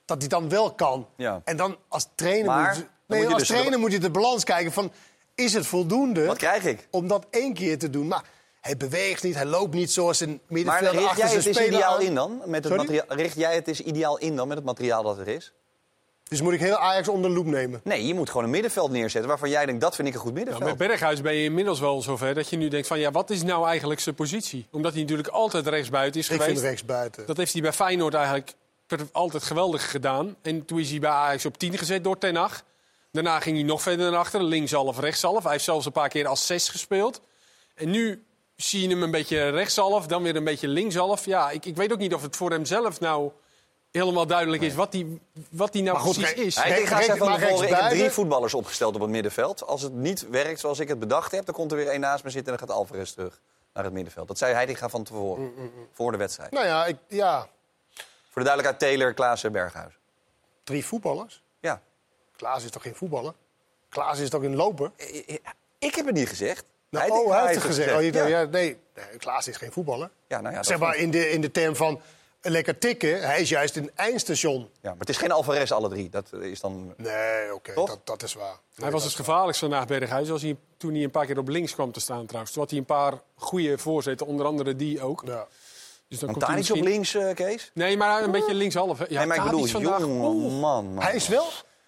dat hij dan wel kan. Ja. En dan als trainer, Maar, moet, je, dan nee, moet je als dus- trainer moet je de balans kijken van... is het voldoende Wat krijg ik? om dat één keer te doen? Maar hij beweegt niet, hij loopt niet zoals een Maar middenvelder richt achter jij zijn het is speler ideaal aan. in dan? Met het materiaal, richt jij het is ideaal in dan met het materiaal dat er is? Dus moet ik heel Ajax onder de loep nemen? Nee, je moet gewoon een middenveld neerzetten waarvan jij denkt, dat vind ik een goed Nou, middenveld. met Berghuis ben je inmiddels wel zover dat je nu denkt van ja, wat is nou eigenlijk zijn positie? Omdat hij natuurlijk altijd rechtsbuiten is Ik geweest. vind rechtsbuiten. Dat heeft hij bij Feyenoord eigenlijk per- altijd geweldig gedaan. En toen is hij bij Ajax op 10 gezet door Ten Hag. Daarna ging hij nog verder naar achteren, linkshalf, rechtshalf. Hij heeft zelfs een paar keer als 6 gespeeld. En nu zie je hem een beetje rechtshalf, dan weer een beetje linkshalf. Ja, ik, ik weet ook niet of het voor hem zelf nou helemaal duidelijk is wat hij, wat hij nou goed, precies re- is. Hij gaat zeggen van maar tevoren, ik heb drie voetballers opgesteld op het middenveld. Als het niet werkt zoals ik het bedacht heb, dan komt er weer één naast me zitten en dan gaat Alvarez terug naar het middenveld. Dat zei Heidinga van tevoren, voor de wedstrijd. Nou ja, ik, ja, Voor de duidelijkheid, Taylor, Klaassen, Berghuis. drie voetballers. Ja. Klaas is toch geen voetballer? Klaas is toch een loper? Ik heb het niet gezegd. Nou, Heidinga oh, hij heeft het gezegd. Oh, je ja. ja, nee, nee, Klaas is geen voetballer. Ja, nou ja, zeg maar in de, in de term van lekker tikken. Hij is juist een eindstation. Ja, maar het is geen Alvarez, alle drie. Dat is dan... Nee, oké, dat, dat is waar. Hij was het gevaarlijkst vandaag Berghuis. Als hij, toen hij een paar keer op links kwam te staan trouwens. Toen had hij een paar goede voorzetten, onder andere die ook. Ja. Dus dan Want komt hij Tadic op links, eh, Kees? Nee, maar een beetje linkshalf. Ja, nee, maar ik bedoel, vandaag, man, man. Hij is wel...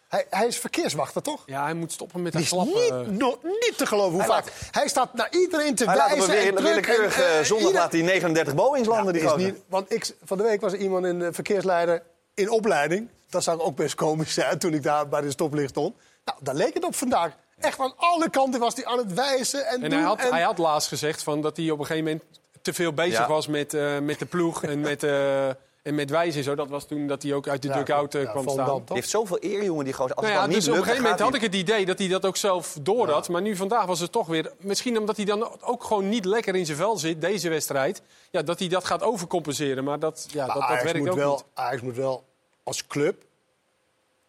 Hij, hij is verkeerswachter, toch? Ja, hij moet stoppen met dat klappen. niet, no- niet te geloven hoe Hij vaak. Hij staat naar iedereen te Hij laat wijzen weer en druk willekeurig. en, eh, eh, zondag ieder- laat hij 39 Boeings landen. die is niet, want ik, van de week was er iemand in de verkeersleider in opleiding. Dat zag ook best komisch zijn toen ik daar bij de stoplicht stond. Nou, daar leek het op vandaag. Echt aan alle kanten was hij aan het wijzen en, En doen. hij had, en- hij had laatst gezegd van dat hij op een gegeven moment te veel bezig Ja. was met, eh, met de ploeg en met, eh, en met wijzen en zo. Dat was toen dat hij ook uit de Ja, dugout eh, ja, kwam staan. Die toch? heeft zoveel eer, jongen, die gozer. Als Nou het ja, dan niet dus op een gegeven dan moment had ik het idee dat hij dat ook zelf door had. Maar nu vandaag was het toch weer... Misschien omdat hij dan ook gewoon niet lekker in zijn vel zit, deze wedstrijd. Ja, dat hij dat gaat overcompenseren. Maar dat, ja, Maar dat, dat werkt moet ook wel, niet. Ajax moet wel als club,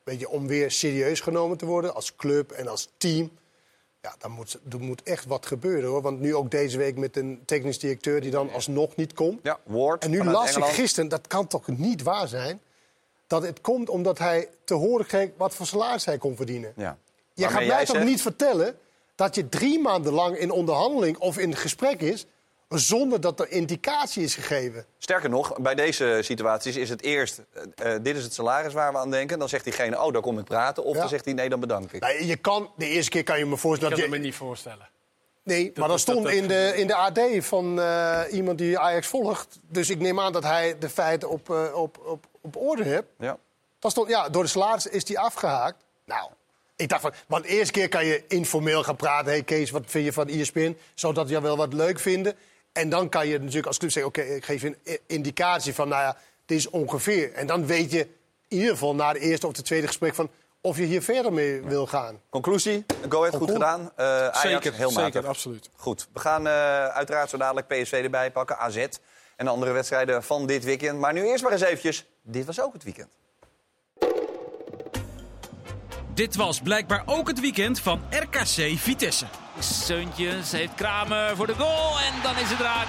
weet je, om weer serieus genomen te worden, als club en als team. Ja, dan moet, er moet echt wat gebeuren hoor. Want nu ook deze week met een technisch directeur die dan alsnog niet komt. Ja, Ward En nu las Engeland. ik gisteren, dat kan toch niet waar zijn, dat het komt omdat hij te horen kreeg wat voor salaris hij kon verdienen. Ja. Je gaat mij toch zegt- niet vertellen dat je drie maanden lang in onderhandeling of in gesprek is... zonder dat er indicatie is gegeven. Sterker nog, bij deze situaties is het eerst... eh, eh, dit is het salaris waar we aan denken. Dan zegt diegene, oh, daar kom ik praten. Of Ja. dan zegt hij, nee, dan bedank ik. Nou, je kan, de eerste keer kan je me Ik voorstellen... kan dat het je, me niet voorstellen. nee, maar dan dat- stond dat- in, de, in de AD van eh, iemand die Ajax volgt... dus ik neem aan dat hij de feiten op, op, op, op orde heeft. Ja. Dan stond, ja, door de salaris is die afgehaakt. Nou, ik dacht van... Want de eerste keer kan je informeel gaan praten. hey Kees, wat vind je van ESPN? Zodat je wel wat leuk vinden. En dan kan je natuurlijk als club zeggen... oké, ik geef je een indicatie van, nou ja, dit is ongeveer. En dan weet je in ieder geval na de eerste of de tweede gesprek... van of je hier verder mee wil gaan. Conclusie, go ahead, goed gedaan. Eh Ajax, Zeker, heel matig. zeker, absoluut. Goed, we gaan eh, uiteraard zo dadelijk PSV erbij pakken, AZ en andere wedstrijden van dit weekend. Maar nu eerst maar eens eventjes, dit was ook het weekend. Dit was blijkbaar ook het weekend van RKC Vitesse. Seuntjes heeft Kramer voor de goal en dan is het raak.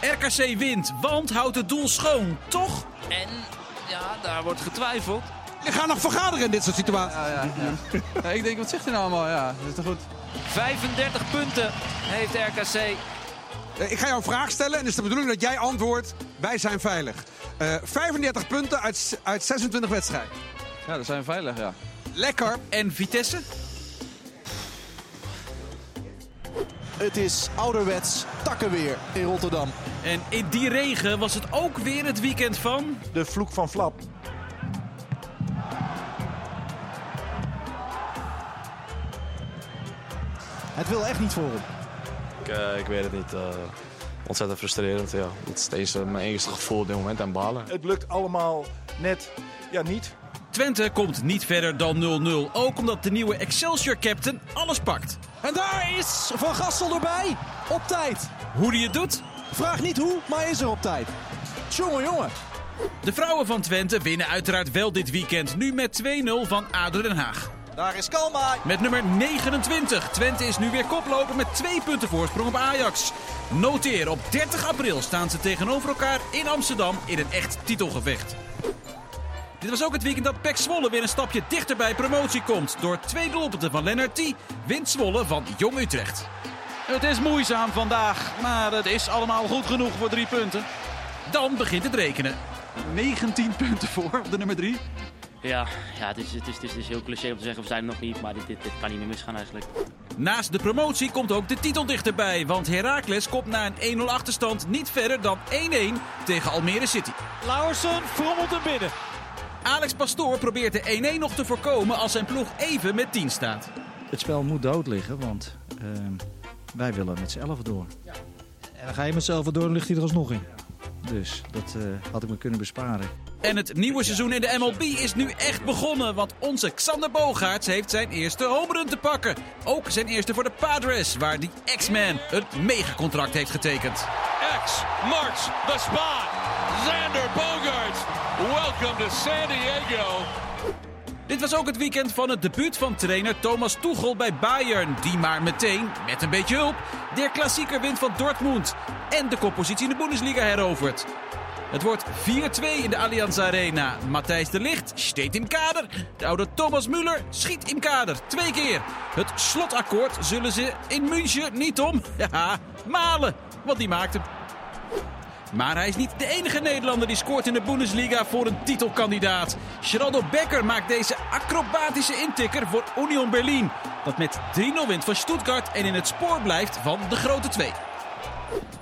RKC wint, want houdt het doel schoon, toch? En ja, daar wordt getwijfeld. Je gaat nog vergaderen in dit soort situaties. Ja, ja, ja. Ja, ik denk, wat zegt hij nou allemaal? Ja, dat is toch goed? 35 punten heeft RKC. Eh, Ik ga jou een vraag stellen en het is de bedoeling dat jij antwoordt: wij zijn veilig. Eh 35 punten uit, uit 26 wedstrijden. Ja, dan zijn we veilig, ja. Lekker. En Vitesse? Het is ouderwets takkenweer in Rotterdam. En in die regen was het ook weer het weekend van... De vloek van Flap. Het wil echt niet voor hem. Ik, eh, ik weet het niet. eh, ontzettend frustrerend. Ja. Het is steeds eh, mijn enige gevoel op dit moment aan balen. Het lukt allemaal net ja, niet. Twente komt niet verder dan 0-0. Ook omdat de nieuwe Excelsior-captain alles pakt. En daar is Van Gassel erbij. Op tijd. Hoe die het doet? Vraag niet hoe, maar hij is er op tijd. Jongen, jongen. De vrouwen van Twente winnen uiteraard wel dit weekend. Nu met 2-0 van ADO Den Haag. Daar is Kalma. Met nummer 29. Twente is nu weer koploper met twee punten voorsprong op Ajax. Noteer, op 30 april staan ze tegenover elkaar in Amsterdam in een echt titelgevecht. Dit was ook het weekend dat PEC Zwolle weer een stapje dichter bij promotie komt. Door twee doelpunten van Lennart T. wint Zwolle van Jong Utrecht. Het is moeizaam vandaag, maar het is allemaal goed genoeg voor drie punten. Dan begint het rekenen. 19 punten voor op de nummer 3. Ja, ja het, is, het, is, het, is, het is heel cliché om te zeggen we zijn er nog niet, maar dit, dit, dit kan niet meer misgaan eigenlijk. Naast de promotie komt ook de titel dichterbij. Want Heracles komt na een 1-0 achterstand niet verder dan 1-1 tegen Almere City. Lauwersen frommelt hem binnen. Alex Pastoor probeert de 1-1 nog te voorkomen als zijn ploeg even met 10 staat. Het spel moet dood liggen, want ehm, wij willen met z'n elfen door. En dan ga je met z'n elfen door en ligt hij er alsnog in. Dus dat eh, had ik me kunnen besparen. En het nieuwe seizoen in de MLB is nu echt begonnen. Want onze Xander Bogaerts heeft zijn eerste homerun te pakken. Ook zijn eerste voor de Padres, waar die X-Man een megacontract heeft getekend. X marks the spot. Xander Bogarts. Welcome to San Diego. Dit was ook het weekend van het debuut van trainer Thomas Tuchel bij Bayern. Die maar meteen, met een beetje hulp, de klassieker wint van Dortmund. En de koppositie in de Bundesliga herovert. Het wordt 4-2 in de Allianz Arena. Matthijs de Ligt steekt in kader. De oude Thomas Müller schiet in kader. Twee keer. Het slotakkoord zullen ze in München niet om. (laughs) Ja, malen. Want die maakt hem. Maar hij is niet de enige Nederlander die scoort in de Bundesliga voor een titelkandidaat. Geraldo Becker maakt deze acrobatische intikker voor Union Berlin. Dat met 3-0 wint van Stuttgart en in het spoor blijft van de grote twee.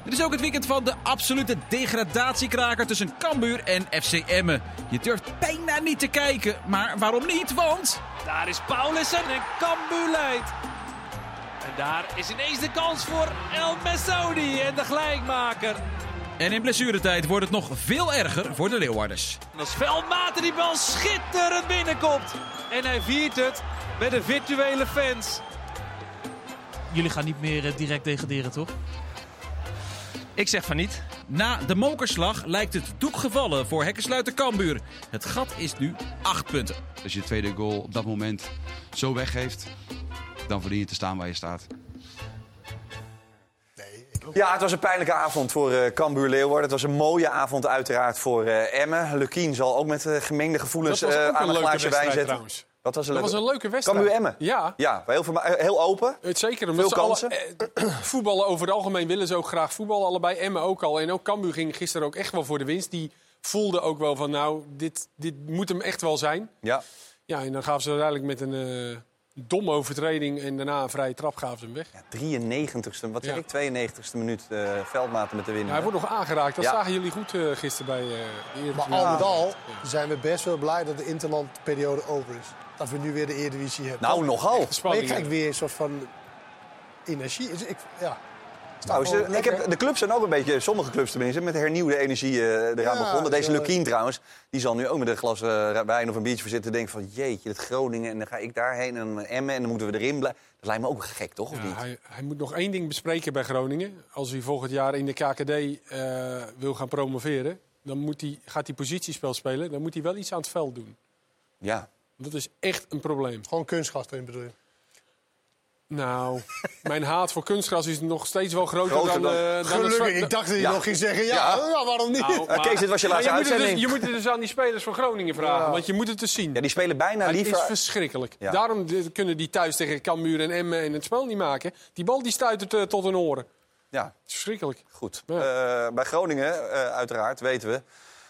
Dit is ook het weekend van de absolute degradatiekraker tussen Cambuur en FC Emmen. Je durft bijna niet te kijken, maar waarom niet? Want... Daar is Paulussen en Cambuur leidt. En daar is ineens de kans voor El Messaoudi en de gelijkmaker. En in blessuretijd wordt het nog veel erger voor de Leeuwarders. En als Veldmaten die bal schitterend binnenkomt. En hij viert het met de virtuele fans. Jullie gaan niet meer eh, direct degraderen, toch? Ik zeg van niet. Na de mokerslag lijkt het doek gevallen voor hekkensluiter Cambuur. Het gat is nu 8 punten. Als je de tweede goal op dat moment zo weggeeft, dan verdien je te staan waar je staat. Ja, het was een pijnlijke avond voor eh Cambuur Leeuwarden. Het was een mooie avond uiteraard voor eh Emmen. Lukien zal ook met eh, gemengde gevoelens Dat aan een leuke glaasje wijn wedstrijd zetten. trouwens. Wat was een Dat leuke, was een leuke wedstrijd. Cambuur Emmen? Ja. Ja, heel, heel open. Het zeker. Veel kansen. kansen. (clears throat) voetballen over het algemeen willen ze ook graag voetballen. Allebei Emmen ook al. En ook Cambuur ging gisteren ook echt wel voor de winst. Die voelde ook wel van nou, dit, dit moet hem echt wel zijn. Ja. Ja, en dan gaven ze uiteindelijk met een domme overtreding en daarna een vrije trap gaven ze hem weg. 93ste, wat zeg Ja. ik, 92ste minuut uh, veldmaten met de Ja, winnen. hij wordt nog aangeraakt. Dat Ja. zagen jullie goed eh, gisteren bij eh de eerste Maar al met al zijn we best wel blij dat de interlandperiode over is. Dat we nu weer de Eredivisie hebben. Nou, nogal. Maar je krijgt weer een soort van energie. Dus ik, ja. Nou, ze- ik heb, de clubs zijn ook een beetje, sommige clubs tenminste, met hernieuwde energie eh, eraan Ja, begonnen. Deze Lukien trouwens, die zal nu ook met een glas eh, wijn of een biertje voor zitten denken van jeetje, dat Groningen en dan ga ik daarheen en Emmen en dan moeten we erin blijven. Dat lijkt me ook gek, toch? Of Ja, niet? hij, hij moet nog één ding bespreken bij Groningen. Als hij volgend jaar in de KKD eh, wil gaan promoveren, dan moet hij, gaat hij positiespel spelen. Dan moet hij wel iets aan het veld doen. Ja. Dat is echt een probleem. Gewoon kunstgras erin bedoel je? Nou, mijn haat voor kunstgras is nog steeds wel groter, Groter dan... dan- eh, dan Gelukkig, het ik dacht dat je Ja. nog ging zeggen, ja, ja, waarom niet? Nou, Ja, Kees, dit was je maar laatste je moet het uitzending. Dus, je moet het dus aan die spelers van Groningen vragen, Ja. want je moet het dus zien. Ja, die spelen bijna het liever... is verschrikkelijk. Ja. Daarom kunnen die thuis tegen Cambuur en Emmen en het spel niet maken. Die bal die stuitert eh, tot hun oren. Ja. Het is verschrikkelijk. Goed. Eh, bij Groningen, eh, uiteraard, weten we.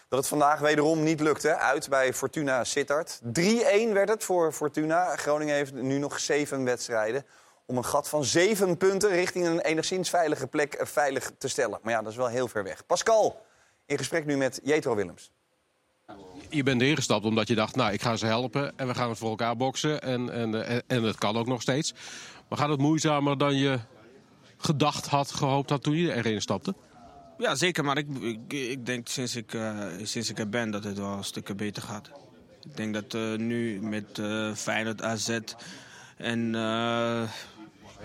dat het vandaag wederom niet lukte. Uit bij Fortuna Sittard. 3-1 werd het voor Fortuna. Groningen heeft nu nog zeven wedstrijden. Om een gat van zeven punten richting een enigszins veilige plek eh, veilig te stellen. Maar ja, dat is wel heel ver weg. Pascal, in gesprek nu met Jetro Willems. Je bent ingestapt omdat je dacht, nou, ik ga ze helpen en we gaan het voor elkaar boksen. En, en, en, en het kan ook nog steeds. Maar gaat het moeizamer dan je gedacht had, gehoopt had toen je erin stapte? Ja, zeker. Maar ik, ik, ik denk sinds ik, eh, sinds ik er ben dat het wel stukken beter gaat. Ik denk dat eh, nu met eh Feyenoord, AZ en...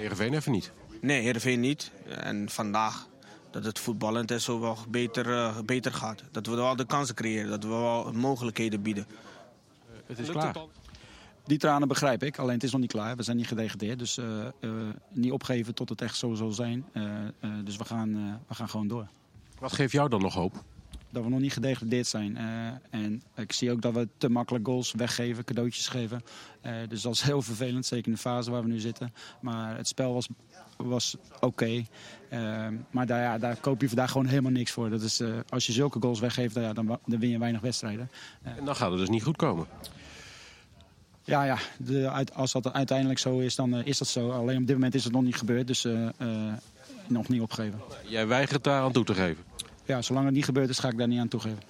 eh Heerenveen even niet. Nee, Heerenveen niet. En vandaag dat het voetballend en zo wel beter, eh, beter gaat. Dat we wel de kansen creëren, dat we wel mogelijkheden bieden. het is Lukt klaar. Die tranen begrijp ik, alleen het is nog niet klaar. We zijn niet gedegradeerd, dus eh, eh, niet opgeven tot het echt zo zal zijn. Eh, eh, dus we gaan, eh, we gaan gewoon door. Wat geeft jou dan nog hoop? Dat we nog niet gedegradeerd zijn. Eh, en ik zie ook dat we te makkelijk goals weggeven, cadeautjes geven. Eh, dus dat is heel vervelend, zeker in de fase waar we nu zitten. Maar het spel was, was oké. Eh, maar daar, ja, daar koop je vandaag gewoon helemaal niks voor. Dat is, als je zulke goals weggeeft, dan, ja, dan, dan win je weinig wedstrijden. En dan gaat het dus niet goed komen. ja, ja de, uit- als dat uiteindelijk zo is, dan is dat zo. Alleen op dit moment is het nog niet gebeurd, dus nog niet opgeven. Jij weigert daar aan toe te geven. Ja, zolang het niet gebeurd is, ga ik daar niet aan toegeven.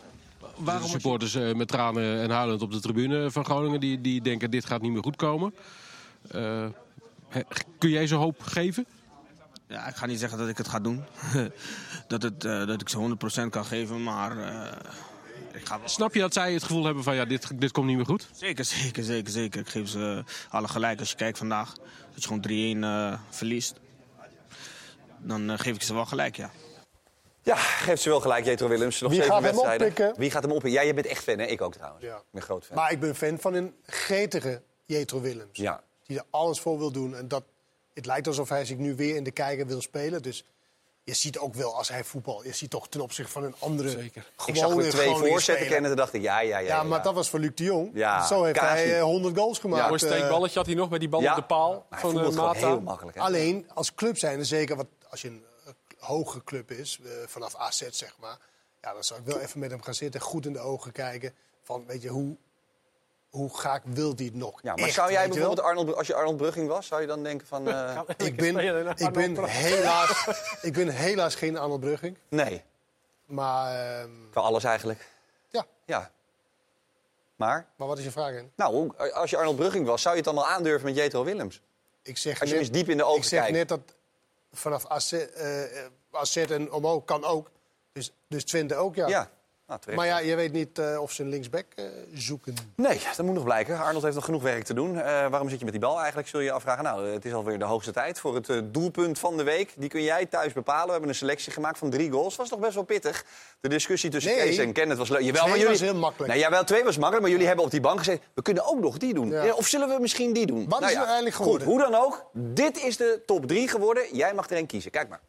Waarom de supporters eh, met tranen en huilend op de tribune van Groningen... die, die denken dit gaat niet meer goed komen. Eh, he- kun jij ze hoop geven? Ja, ik ga niet zeggen dat ik het ga doen. (laughs) dat, het, eh, dat ik ze 100% kan geven, maar eh, ik ga wel... Snap je dat zij het gevoel hebben van ja, dit, dit komt niet meer goed? Zeker, (laughs) zeker, zeker, zeker. Ik geef ze alle gelijk. Als je kijkt vandaag, dat je gewoon 3-1 eh, verliest, dan geef ik ze wel gelijk, ja. Ja, geeft ze wel gelijk, Jetro Willems. Nog Wie zeven gaat hem wedstrijden. oppikken? Wie gaat hem oppikken? Ja, je bent echt fan, hè? Ik ook trouwens. Ja. Ik ben groot fan. Maar ik ben fan van een gretige Jetro Willems. Ja. Die er alles voor wil doen. En dat, het lijkt alsof hij zich nu weer in de kijker wil spelen. Dus je ziet ook wel als hij voetbal. Je ziet toch ten opzichte van een andere. Ik gewone zag er twee voorzetten kennen en dacht ik, ja, ja, ja. Ja, maar dat was voor Luc de Jong. Ja, Zo heeft hij niet. eh, 100 goals gemaakt. Mooi eh, steekballetje had hij nog met die bal Ja. op de paal hij van gewoon Mata. heel makkelijk. Hè? Alleen als club zijn, en zeker wat, als je een eh, hoge club is, eh, vanaf AZ zeg maar. Ja, dan zou ik wel even met hem gaan zitten, goed in de ogen kijken. Van, weet je, hoe, hoe graag wil die het nog? Ja, maar Echt, zou jij bijvoorbeeld, Arnold, als je Arnold Brugging was, zou je dan denken van... (laughs) eh, Ik ben, ik, ben helaas, ik ben helaas geen Arnold Brugging. nee, Maar, ehm, voor alles eigenlijk. Ja. Ja. Maar, maar wat is je vraag? in? nou, als je Arnold Brugging was, zou je het dan al aandurven met Jetro Willems? Ik zeg Als je net, eens diep in de ogen Ik zeg kijkt. net dat vanaf AZ, eh, eh, AZ en omhoog kan ook. Dus, dus Twente ook, ja. Ja. Nou. Maar ja, je weet niet eh, of ze een linksback eh, zoeken. Nee, dat moet nog blijken. Arnold heeft nog genoeg werk te doen. Eh, waarom zit je met die bal eigenlijk, zul je je afvragen. Nou, het is alweer de hoogste tijd voor het doelpunt van de week. Die kun jij thuis bepalen. We hebben een selectie gemaakt van drie goals. Was toch best wel pittig. De discussie tussen Nee. Kees en Kenneth was leuk. Jawel, Twee maar jullie... was heel makkelijk. Nee, jawel, twee was makkelijk, maar jullie hebben op die bank gezeten. We kunnen ook nog die doen. Ja. Of zullen we misschien die doen? Wat is er uiteindelijk geworden? Goed, hoe dan ook. Dit is de top drie geworden. Jij mag er een kiezen. Kijk maar.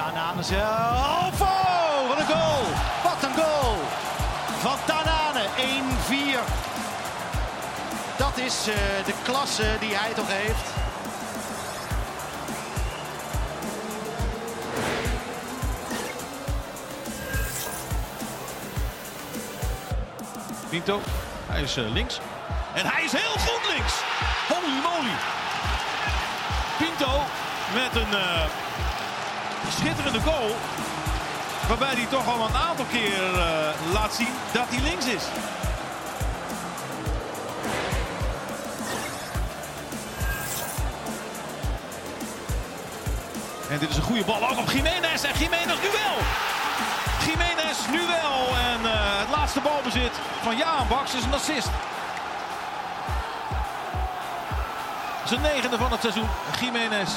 Tanane zelf. Oh, wat een goal. Wat een goal. Van Tanane, 1-4. Dat is eh, de klasse die hij toch heeft. Pinto, hij is eh, links. En hij is heel goed links. Holy moly. Pinto met een eh, schitterende goal. Waarbij hij toch al een aantal keer eh, laat zien dat hij links is. En dit is een goede bal ook op Jiménez. En Jiménez nu wel. Jiménez nu wel. En eh, het laatste balbezit van Jaan Baks is een assist. Zijn negende van het seizoen. Jiménez.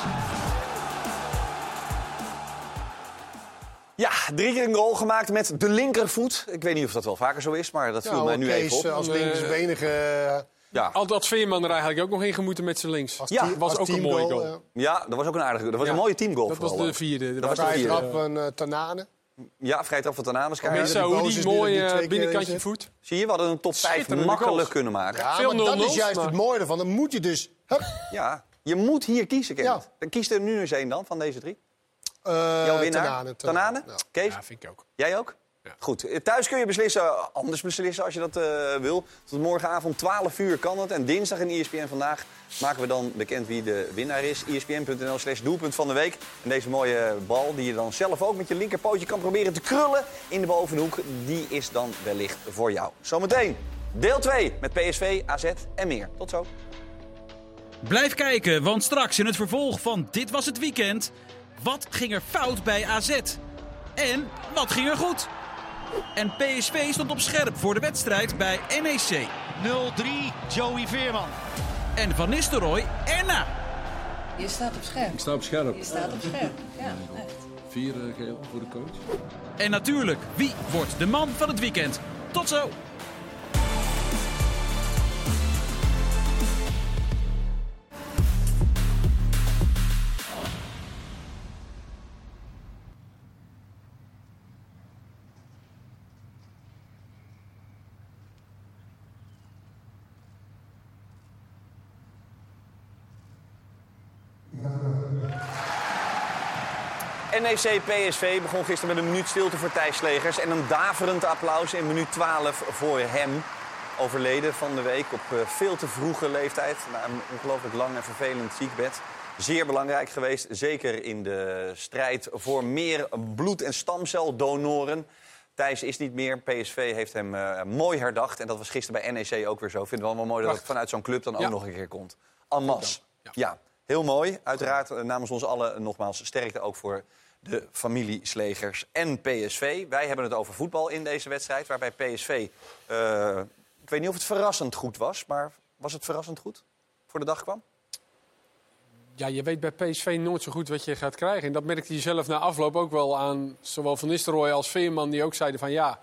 Drie keer een goal gemaakt met de linkervoet. Ik weet niet of dat wel vaker zo is, maar dat viel Nou, mij nu Kees, even op. eh, als linksbenige... eh, Ja. Al dat Veerman er eigenlijk ook nog in gemoeten met zijn links. Als Ja, team- was ook een mooie goal. ja. Ja, dat was ook een aardige Dat was Ja. een mooie teamgoal Dat was de vierde. Dat was de vierde. trap van eh, Tanane. Ja, vrij trap van Tanamas. Met Kijk, die boos Saoedi, is nu dat mooi die eh, twee keer binnenkantje voet. Zie je, we hadden een top 5 Schitterende makkelijk goals. kunnen maken. Ja, Veel maar dat 0-0's, is juist maar- het mooie ervan. Dan moet je dus... Hup, Ja, Je moet hier kiezen, Kenneth. Dan kiest er nu eens één dan, van deze drie. Eh, Jouw winnaar? Tanane, Tanane? Tanane, Kees? Ja, vind ik ook. Jij ook? Goed. Eh, Thuis kun je beslissen, anders beslissen als je dat eh, wil. Tot morgenavond 12 uur kan het. En dinsdag in ESPN Vandaag maken we dan bekend wie de winnaar is. ESPN.nl slash doelpunt van de week. En deze mooie bal die je dan zelf ook met je linkerpootje kan proberen te krullen in de bovenhoek. Die is dan wellicht voor jou. Zometeen deel 2 met PSV, AZ en meer. Tot zo. Blijf kijken, want straks in het vervolg van Dit Was Het Weekend... wat ging er fout bij AZ? En wat ging er goed? En PSV stond op scherp voor de wedstrijd bij NEC. 0-3, Joey Veerman. En Van Nistelrooy erna. Je staat op scherp. Ik sta op scherp. Je staat op scherp. Ja, echt. Vier eh, geel voor de coach. En natuurlijk, wie wordt de man van het weekend? Tot zo! NEC PSV begon gisteren met een minuut stilte voor Thijs Slegers. En een daverend applaus in minuut 12 voor hem. Overleden van de week op eh, veel te vroege leeftijd. Na een ongelooflijk lang en vervelend ziekbed. Zeer belangrijk geweest, zeker in de strijd voor meer bloed- en stamceldonoren. Thijs is niet meer. PSV heeft hem eh, mooi herdacht. En dat was gisteren bij NEC ook weer zo. Ik vind het wel mooi dat het vanuit zo'n club dan ook Ja. nog een keer komt. En masse. Ja. heel mooi. Uiteraard eh, namens ons allen nogmaals sterkte ook voor de familie Slegers en PSV. Wij hebben het over voetbal in deze wedstrijd. Waarbij PSV, eh, ik weet niet of het verrassend goed was. Maar was het verrassend goed voor de dag kwam? Ja, je weet bij PSV nooit zo goed wat je gaat krijgen. En dat merkte hij zelf na afloop ook wel aan zowel Van Nistelrooy als Veerman... die ook zeiden van ja,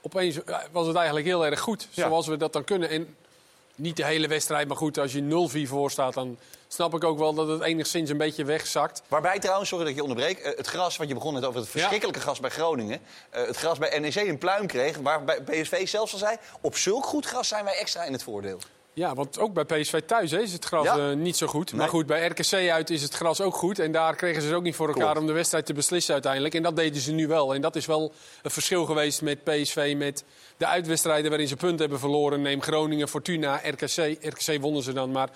opeens eh, was het eigenlijk heel erg goed. Ja. Zoals we dat dan kunnen. En niet de hele wedstrijd, maar goed, als je 0-4 voor staat... dan snap ik ook wel dat het enigszins een beetje wegzakt. Waarbij trouwens, sorry dat ik je onderbreek, eh, het gras wat je begon net over het verschrikkelijke gras bij Groningen. eh, het gras bij NEC een pluim kreeg, waar bij PSV zelfs al zei, op zulk goed gras zijn wij extra in het voordeel. Ja, want ook bij PSV thuis hè, is het gras Ja. eh, niet zo goed. Nee. Maar goed, bij RKC uit is het gras ook goed. En daar kregen ze het ook niet voor elkaar Klopt. om de wedstrijd te beslissen uiteindelijk. En dat deden ze nu wel. En dat is wel een verschil geweest met PSV. Met de uitwedstrijden waarin ze punten hebben verloren. Neem Groningen, Fortuna, RKC. RKC wonnen ze dan. Maar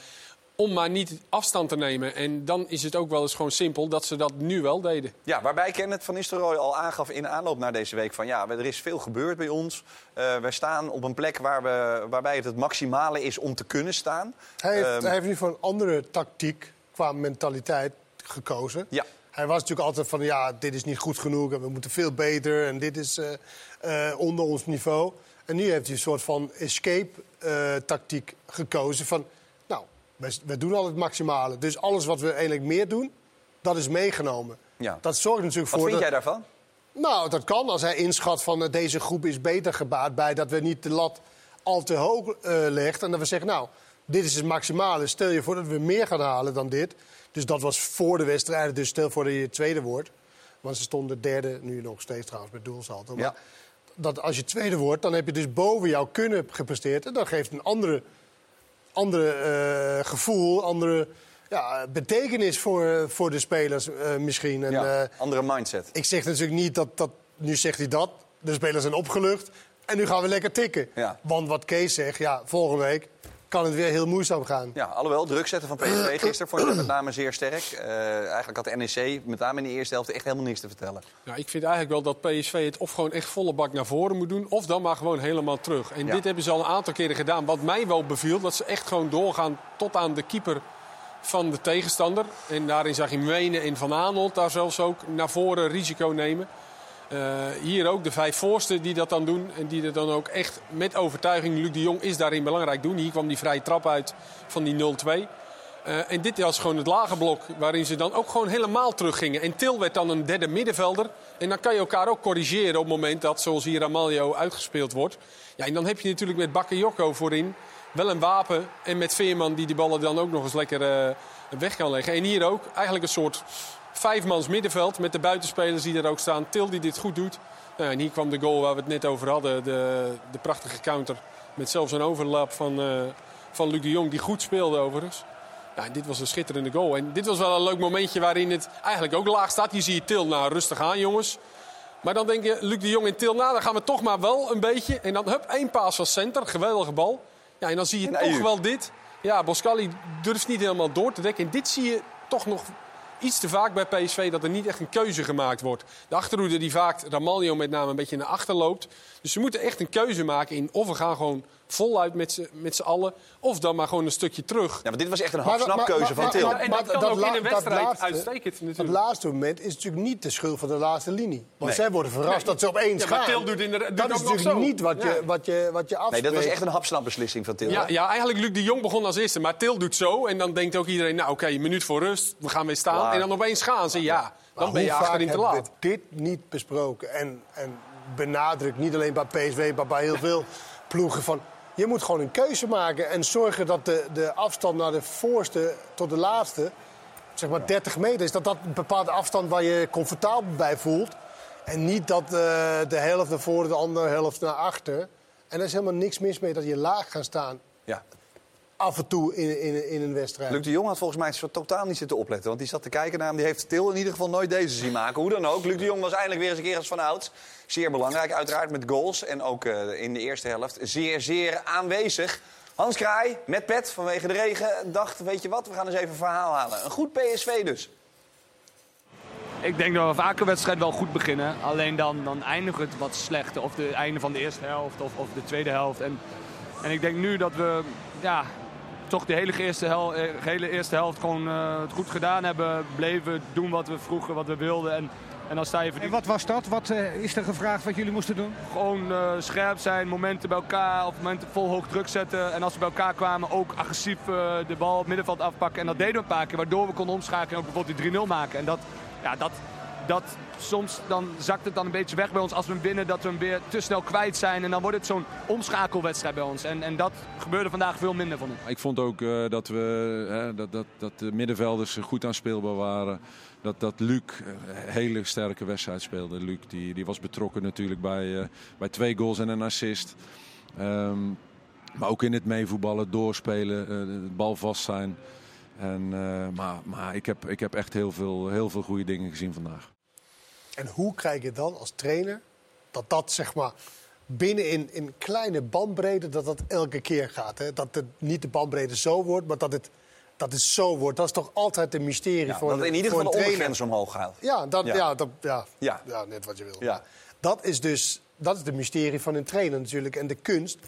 om maar niet afstand te nemen. En dan is het ook wel eens gewoon simpel dat ze dat nu wel deden. Ja, waarbij Kenneth van Nistelrooy al aangaf in aanloop naar deze week van ja, er is veel gebeurd bij ons. Eh wij staan op een plek waar we, waarbij het het maximale is om te kunnen staan. Hij heeft, Ehm, hij heeft nu voor een andere tactiek qua mentaliteit gekozen. Ja. Hij was natuurlijk altijd van, ja, dit is niet goed genoeg en we moeten veel beter en dit is eh, eh, onder ons niveau. En nu heeft hij een soort van escape-tactiek gekozen van, wij, wij doen al het maximale. Dus alles wat we eigenlijk meer doen, dat is meegenomen. Ja. Dat zorgt natuurlijk Wat voor... vind dat- jij daarvan? nou, dat kan als hij inschat van eh, deze groep is beter gebaat bij dat we niet de lat al te hoog eh legt. En dat we zeggen, nou, dit is het maximale. Stel je voor dat we meer gaan halen dan dit. Dus dat was voor de wedstrijd. Dus stel voor dat je tweede wordt. Want ze stonden derde, nu nog steeds trouwens met doelsalto. Maar Ja. dat als je tweede wordt, dan heb je dus boven jouw kunnen gepresteerd. En dat geeft een andere, andere eh, gevoel, andere ja, betekenis voor, voor de spelers eh, misschien. En, Ja, eh, andere mindset. ik zeg natuurlijk niet dat, dat... Nu zegt hij dat. De spelers zijn opgelucht. En nu gaan we lekker tikken. Ja. Want wat Kees zegt, ja, volgende week kan het weer heel moeizaam gaan. Ja, alhoewel, druk zetten van PSV (clears throat) gisteren vond ik dat met name zeer sterk. Eh, eigenlijk had de NEC met name in de eerste helft echt helemaal niks te vertellen. Nou, ik vind eigenlijk wel dat PSV het of gewoon echt volle bak naar voren moet doen... of dan maar gewoon helemaal terug. En Ja. dit hebben ze al een aantal keren gedaan. Wat mij wel beviel, dat ze echt gewoon doorgaan tot aan de keeper van de tegenstander. En daarin zag je Menen en Van Aanholt daar zelfs ook naar voren risico nemen. Eh, hier ook de vijf voorsten die dat dan doen. En die er dan ook echt met overtuiging... Luc de Jong is daarin belangrijk doen. Hier kwam die vrije trap uit van die 0-2. Eh, en dit was gewoon het lage blok waarin ze dan ook gewoon helemaal teruggingen. En Til werd dan een derde middenvelder. En dan kan je elkaar ook corrigeren op het moment dat, zoals hier Ramaljo, uitgespeeld wordt. Ja, en dan heb je natuurlijk met Bakayoko voorin wel een wapen. En met Veerman die die ballen dan ook nog eens lekker eh, weg kan leggen. En hier ook eigenlijk een soort vijfmans middenveld met de buitenspelers die er ook staan. Til die dit goed doet. Nou, en hier kwam de goal waar we het net over hadden. De, de prachtige counter met zelfs een overlap van, eh, van Luc de Jong die goed speelde overigens. Ja, dit was een schitterende goal. En dit was wel een leuk momentje waarin het eigenlijk ook laag staat. Hier zie je Til, nou rustig aan jongens. Maar dan denk je, Luc de Jong en Til, nou dan gaan we toch maar wel een beetje. En dan hup, één paas van center, geweldige bal. Ja, en dan zie je toch wel dit. Ja, Boscali durft niet helemaal door te dekken. En dit zie je toch nog iets te vaak bij PSV dat er niet echt een keuze gemaakt wordt. De achterhoede die vaak, Ramaljo met name, een beetje naar achter loopt. Dus ze moeten echt een keuze maken in of we gaan gewoon voluit met z'n- allen. Of dan maar gewoon een stukje terug. Ja, maar dit was echt een hapsnapkeuze van maar- Til. maar- En maar dat kan ook in een wedstrijd laatste- uitstekend natuurlijk. laatste moment is natuurlijk niet de schuld van de laatste linie. Want Nee. zij worden verrast Nee. dat ze opeens Ja, maar gaan. Til doet inderdaad- doet dat is natuurlijk niet wat je, Ja. wat je, wat je Nee, afspreekt. dat was echt een hapsnapbeslissing van Til. Ja, ja, eigenlijk Luc de Jong begon als eerste. Maar Til doet zo. En dan denkt ook iedereen, nou oké, een minuut voor rust. We gaan weer staan. En dan opeens gaan ze. Ja, dan ben je achterin te laat. dit niet besproken? En, en benadrukt niet alleen bij PSV, maar bij heel veel ploegen van... Je moet gewoon een keuze maken en zorgen dat de, de afstand naar de voorste tot de laatste... zeg maar 30 meter is. Dat dat een bepaalde afstand waar je comfortabel bij voelt. En niet dat eh, de helft naar voren, de andere helft naar achter. En er is helemaal niks mis mee dat je laag gaat staan. Ja. Af en toe in, in, in een wedstrijd. Luc de Jong had volgens mij zo totaal niet zitten opletten. Want die zat te kijken naar hem. Die heeft Til in ieder geval nooit deze zien maken. Hoe dan ook. Luc de Jong was eindelijk weer eens een keer als van ouds. Zeer belangrijk, uiteraard met goals. En ook eh, in de eerste helft zeer, zeer aanwezig. Hans Kraai met pet vanwege de regen dacht, weet je wat, we gaan eens even een verhaal halen. Een goed PSV dus. Ik denk dat we vaker wedstrijd wel goed beginnen. Alleen dan, dan eindigt het wat slechter. Of het einde van de eerste helft of, of de tweede helft. En, en ik denk nu dat we ja, toch de hele eerste, hel, eh, hele eerste helft gewoon eh, het goed gedaan hebben. Bleven doen wat we vroegen, wat we wilden. En, en dan sta je En wat was dat? Wat eh, is er gevraagd wat jullie moesten doen? gewoon scherp zijn, momenten bij elkaar, op momenten vol hoog druk zetten. En als we bij elkaar kwamen, ook agressief de bal op het middenveld afpakken. En dat deden we een paar keer, waardoor we konden omschakelen en ook bijvoorbeeld die 3-0 maken. En dat, ja, dat, dat soms dan zakt het dan een beetje weg bij ons als we hem winnen, dat we hem weer te snel kwijt zijn. En dan wordt het zo'n omschakelwedstrijd bij ons. En, en dat gebeurde vandaag veel minder van Ik vond ook eh, dat, we, hè, dat, dat, dat de middenvelders goed aanspeelbaar waren. Dat, dat Luc een hele sterke wedstrijd speelde. Luc die, die was betrokken natuurlijk bij, eh, bij twee goals en een assist. Ehm, maar ook in het meevoetballen, doorspelen, de bal vast zijn. En, maar maar ik, heb, ik heb echt heel veel, heel veel goede dingen gezien vandaag. En hoe krijg je dan als trainer dat dat zeg maar binnen in, in kleine bandbreedte dat dat elke keer gaat? Hè? Dat het niet de bandbreedte zo wordt, maar dat het, dat het zo wordt. Dat is toch altijd een mysterie Ja, voor dat een in ieder geval de ondergrens omhoog gaat. Ja, dat, Ja. ja. dat, ja, Ja. ja. net wat je wil. Ja. Dat is dus dat is de mysterie van een trainer natuurlijk. En de kunst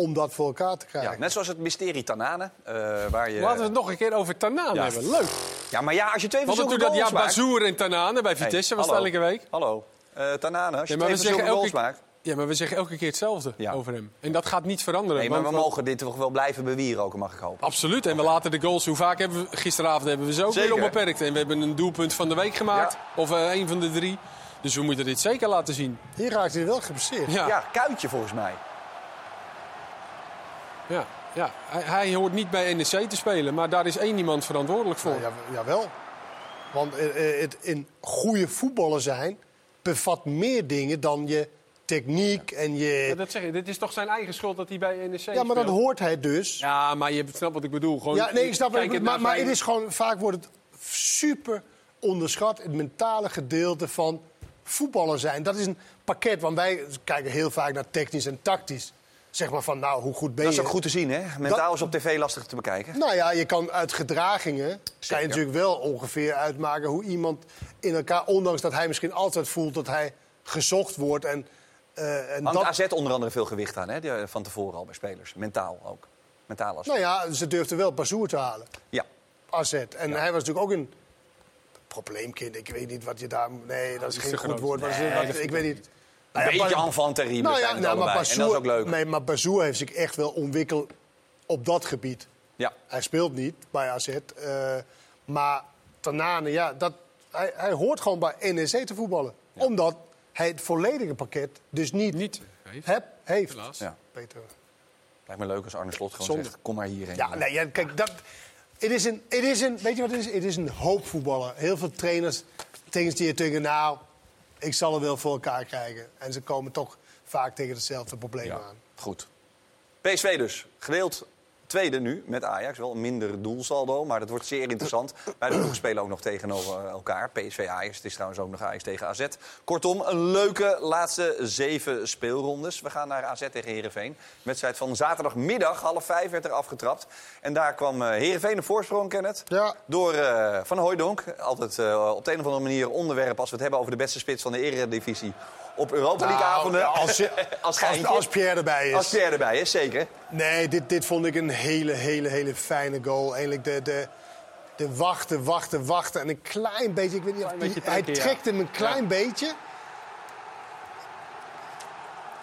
om dat voor elkaar te krijgen. Ja, net zoals het mysterie Tanane. eh, waar je... Laten we het nog een keer over Tanane Ja. hebben. Leuk. Ja, maar ja, als je twee van Want zulke natuurlijk dat goals ja, maakt... Bazoer en Tanane bij Vitesse was het hallo. elke week. Hallo. Eh Tanane, als je Ja, maar twee goals elke- maakt... Ja, maar we zeggen elke keer hetzelfde Ja. over hem. En dat gaat niet veranderen. Nee, maar want we mogen dit toch wel blijven bewieroken, mag ik hopen. Absoluut. En we laten de goals. Hoe vaak hebben we. Gisteravond hebben we ze ook weer onbeperkt. En we hebben een doelpunt van de week gemaakt. Of eh, een van de drie. Dus we moeten dit zeker laten zien. Hier raakt hij wel geblesseerd. Ja. Ja, kuitje volgens mij. Ja, ja. Hij, hij hoort niet bij NEC te spelen. Maar daar is één iemand verantwoordelijk voor. Ja, jawel. Want eh, eh, het in goede voetballen zijn bevat meer dingen dan je techniek en je... Ja, dat zeg je. Dit is toch zijn eigen schuld dat hij bij NEC Ja, maar dat hoort hij dus. Ja, maar je snapt wat ik bedoel. Gewoon, Ja, nee, ik snap kijk het. het Maar, maar het is gewoon, vaak wordt het super onderschat. Het mentale gedeelte van voetballer zijn. Dat is een pakket, want wij kijken heel vaak naar technisch en tactisch. Zeg maar van, nou, hoe goed ben Dat je? is ook goed te zien, hè? Mentaal Dat- is op tv lastig te bekijken. Nou ja, je kan uit gedragingen kan je natuurlijk wel ongeveer uitmaken hoe iemand in elkaar, ondanks dat hij misschien altijd voelt dat hij gezocht wordt. En, eh, en Hangt dat, AZ onder andere veel gewicht aan, hè? die- Van tevoren al bij spelers. Mentaal ook. Mentaal als. nou ja, ze durfden wel Bazoer te halen. Ja. AZ. En hij was natuurlijk ook een probleemkind. Ik weet niet wat je daar... Nee, dat is is geen goed groot. woord. Nee, dat ik weet niet. Een Nou ja, beetje Ba- enfant terrible Nou ja, het nou, maar. En dat is ook leuk. Nee, maar Bazoer heeft zich echt wel ontwikkeld op dat gebied. Ja. Hij speelt niet bij AZ. eh, maar Tanane, ja, dat, hij, hij hoort gewoon bij NEC te voetballen. Omdat hij het volledige pakket dus niet, heeft. Heb, heeft. Helaas. Ja. Peter. Lijkt me leuk als Arne Slot gewoon Zonde. zegt, kom maar hierheen. Ja, nee, ja, kijk, dat, het is een, het is een, weet je wat het is? Het is een hoopvoetballer. Heel veel trainers tegen die je denken, nou, ik zal het wel voor elkaar krijgen. En ze komen toch vaak tegen hetzelfde probleem aan. Goed. PSV dus. Gedeeld Tweede nu met Ajax. Wel een minder doelsaldo, maar dat wordt zeer interessant. Beide ploegen spelen ook nog tegenover elkaar. PSV Ajax, het is trouwens ook nog Ajax tegen AZ. Kortom, een leuke laatste zeven speelrondes. We gaan naar AZ tegen Heerenveen. Wedstrijd van zaterdagmiddag, half vijf werd er afgetrapt. En daar kwam eh, Heerenveen een voorsprong, Kenneth. Door eh, Van Hooijdonk. Altijd eh, op de een of andere manier onderwerp als we het hebben over de beste spits van de Eredivisie. Op Europa League Nou, avonden. als, je- (laughs) als, als, Pierre erbij is. Als Pierre erbij is, zeker. Nee, dit, dit vond ik een hele, hele, hele fijne goal. Eigenlijk de, de, de wachten, wachten, wachten. En een klein beetje, ik weet niet of die- hij trekken, trekt hem een klein beetje.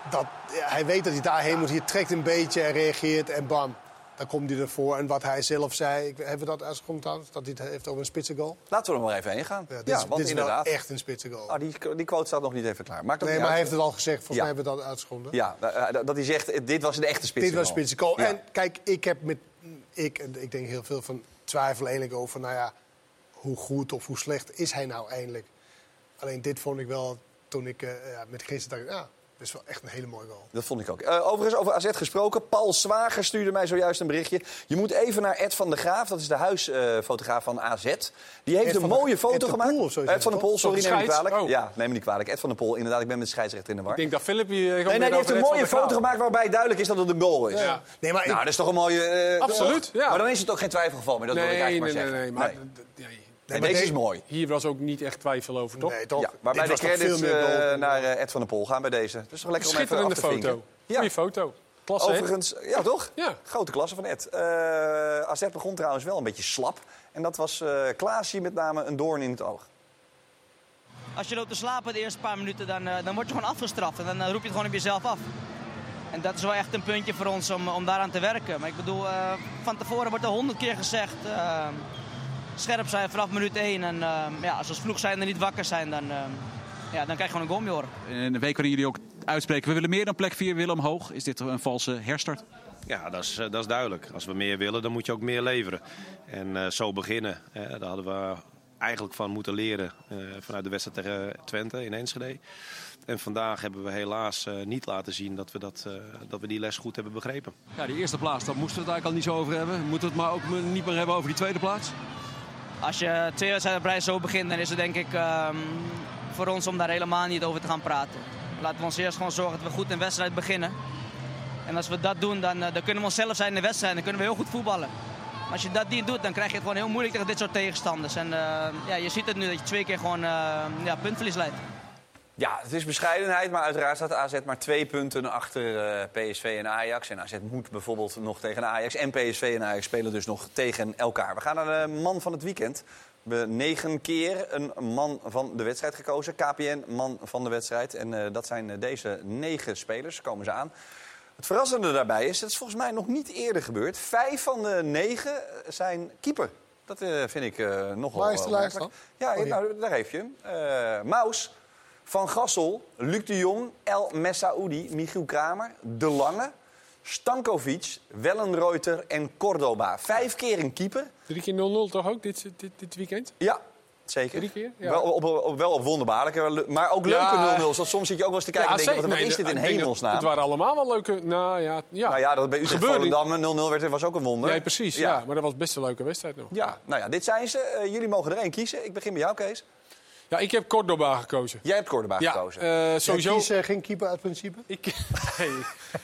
Dat, ja, hij weet dat hij daarheen moet. Hij trekt een beetje en reageert en bam. Dan komt hij ervoor. En wat hij zelf zei, ik, hebben we dat trouwens? Dat hij het heeft over een spitse goal? Laten we er maar even heen gaan. Ja, dit, Ja, is, want dit is wel inderdaad. echt een spitse goal. Ah, die, die quote staat nog niet even klaar. Maakt nee, maar hij heeft het al gezegd. Volgens Ja. mij hebben we dat uitgezonden. Ja, eh, dat hij zegt, eh, dit was een echte spits. Dit was spitse goal. Ja. En kijk, ik heb met... Ik, ik denk heel veel van twijfel eigenlijk over... Nou ja, hoe goed of hoe slecht is hij nou eindelijk? Alleen dit vond ik wel, toen ik eh, ja, met Chris dacht... Ja, dit is wel echt een hele mooie goal. Dat vond ik ook. Eh, overigens, over AZ gesproken. Paul Zwager stuurde mij zojuist een berichtje. Je moet even naar Ed van der Graaf. Dat is de huisfotograaf van AZ. Die heeft Ed een de- mooie Ed foto de gemaakt. Poel Ed dat van der toch? Poel, sorry, de neem me niet kwalijk. Oh. Ja, neem me niet kwalijk. Ed van der Poel, inderdaad. Ik ben met de scheidsrechter in de war. Ik denk dat Philip hier... gewoon Nee, nee, die heeft een mooie foto gemaakt waarbij duidelijk is dat het een goal is. Ja. Nee, maar ik- Nou, dat is toch een mooie... eh, Absoluut, ja. Maar dan is het ook geen twijfelgeval meer, dat wil ik Nee, eigenlijk nee, maar nee, zeggen. nee. Maar, Nee. d- nee. Maar deze de- is mooi. Hier was ook niet echt twijfel over, toch? Nee, toch? Ja, waarbij de Dit was toch credits veel meer goal eh, naar eh, Ed van der Pol gaan bij deze. Dat is toch lekker om even af te foto. vinken. Ja. Goeie foto. Klasse? Overigens, ja toch? Ja. Grote klasse van Ed. Eh AZ begon trouwens wel een beetje slap. En dat was eh Klaasje met name een doorn in het oog. Als je loopt te slapen de eerste paar minuten, dan, eh, dan word je gewoon afgestraft. En dan eh, roep je het gewoon op jezelf af. En dat is wel echt een puntje voor ons om, om daaraan te werken. Maar ik bedoel, eh, van tevoren wordt er honderd keer gezegd... scherp zijn vanaf minuut 1. En eh, ja, als we als vloeg zijn en niet wakker zijn, dan, eh, ja, dan krijg je gewoon een goal mee horen. In de week waarin jullie ook uitspreken, we willen meer dan plek 4, we willen omhoog. Is dit een valse herstart? Ja, dat is, eh, dat is duidelijk. Als we meer willen, dan moet je ook meer leveren. En eh, zo beginnen. Eh, daar hadden we eigenlijk van moeten leren eh, vanuit de wedstrijd tegen Twente in Enschede. En vandaag hebben we helaas eh, niet laten zien dat we, dat, eh, dat we die les goed hebben begrepen. Ja, die eerste plaats, daar moesten we het eigenlijk al niet zo over hebben. Moeten we het maar ook niet meer hebben over die tweede plaats? Als je twee wedstrijden op rij zo begint, dan is het denk ik ehm, voor ons om daar helemaal niet over te gaan praten. Laten we ons eerst gewoon zorgen dat we goed een wedstrijd beginnen. En als we dat doen, dan, eh, dan kunnen we onszelf zijn in de wedstrijd. Dan kunnen we heel goed voetballen. Als je dat niet doet, dan krijg je het gewoon heel moeilijk tegen dit soort tegenstanders. En eh, ja, je ziet het nu dat je twee keer gewoon eh, ja, puntverlies leidt. Ja, het is bescheidenheid, maar uiteraard staat AZ maar twee punten achter eh, PSV en Ajax. En AZ moet bijvoorbeeld nog tegen Ajax. En PSV en Ajax spelen dus nog tegen elkaar. We gaan naar de man van het weekend. We hebben negen keer een man van de wedstrijd gekozen. KPN, man van de wedstrijd. En eh, dat zijn eh, deze negen spelers, komen ze aan. Het verrassende daarbij is, dat is volgens mij nog niet eerder gebeurd. Vijf van de negen zijn keeper. Dat vind ik nogal Waar is de lijst opmerkelijk. Ja, Oh, nou, daar heeft je hem. Maus, Van Gassel, Luc de Jong, El Messaoudi, Michiel Kramer, De Lange, Stankovic, Wellenreuter en Cordoba. Vijf keer een keeper. Drie keer 0-0 toch ook dit, dit, dit weekend? Ja, zeker. Drie keer? Ja. Wel, op, op, wel op wonderbaarlijke, maar ook leuke Ja. 0-0's. Want soms zit je ook wel eens te kijken en denk je, zeker. wat Nee, is dit in hemelsnaam? Het waren allemaal wel leuke... Nou ja, ja. Nou ja, dat bij Utrecht. Volendam 0-0 werd, was ook een wonder. Nee, precies. Ja. Maar dat was best een leuke wedstrijd nog. Ja, nou ja, dit zijn ze. Eh, jullie mogen er één kiezen. Ik begin bij jou, Kees. Ja, ik heb Cordoba gekozen. Jij hebt Cordoba Ja, gekozen. eh, Jij sowieso... kiest eh, geen keeper uit principe? Ik. (laughs)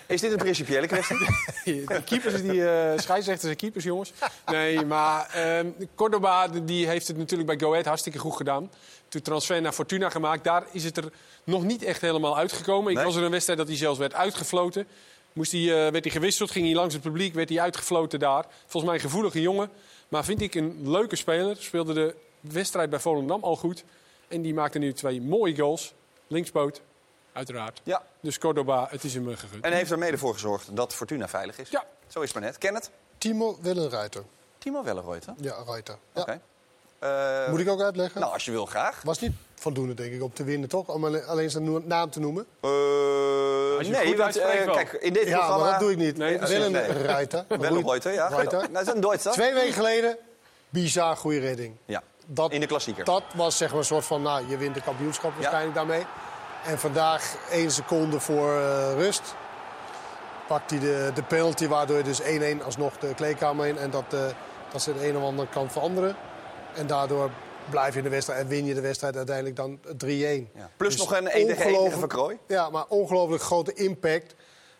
Is dit een principiële kwestie? (laughs) De keepers, die eh scheidsrechters en keepers, jongens. Nee, maar ehm Cordoba die heeft het natuurlijk bij Go Ahead hartstikke goed gedaan. Toen transfer naar Fortuna gemaakt, daar is het er nog niet echt helemaal uitgekomen. Ik was er een wedstrijd dat hij zelfs werd uitgefloten. Moest hij, eh, werd hij gewisseld, ging hij langs het publiek, werd hij uitgefloten daar. Volgens mij een gevoelige jongen. Maar vind ik een leuke speler. Speelde de wedstrijd bij Volendam al goed. En die maakte nu twee mooie goals. Linkspoot, uiteraard. Ja. Dus Cordoba, het is hem eh, gegund. En heeft er mede voor gezorgd dat Fortuna veilig is. Ja. Zo is het maar net. Ken het? Timo Willenruiter. Timo Wellenreuter. Ja, Ruiter. Ja. Oké. Eh, Moet ik ook uitleggen? Nou, als je wil, graag. Was niet voldoende, denk ik, om te winnen, toch? Om alleen- alleen zijn naam te noemen. Eh, Als je nee, want, eh, kijk, in dit Ja, programma... maar dat doe ik niet. Nee. Willenruiter. Wellenreuter, ja. Nou, dat is een Duits, hè? Twee weken geleden, bizar goede redding. Ja, Dat, in de klassieker. dat was zeg maar een soort van, nou, je wint de kampioenschap waarschijnlijk daarmee. En vandaag, één seconde voor eh, rust, pakt hij de, de penalty, waardoor je dus 1-1 alsnog de kleedkamer in. En dat, eh, dat ze de een of ander kan veranderen. En daardoor blijf je in de wedstrijd en win je de wedstrijd uiteindelijk dan 3-1. Plus nog een 1 tegen 1 tegen ongelooflijk- Van Krooi. Ja, maar ongelooflijk grote impact.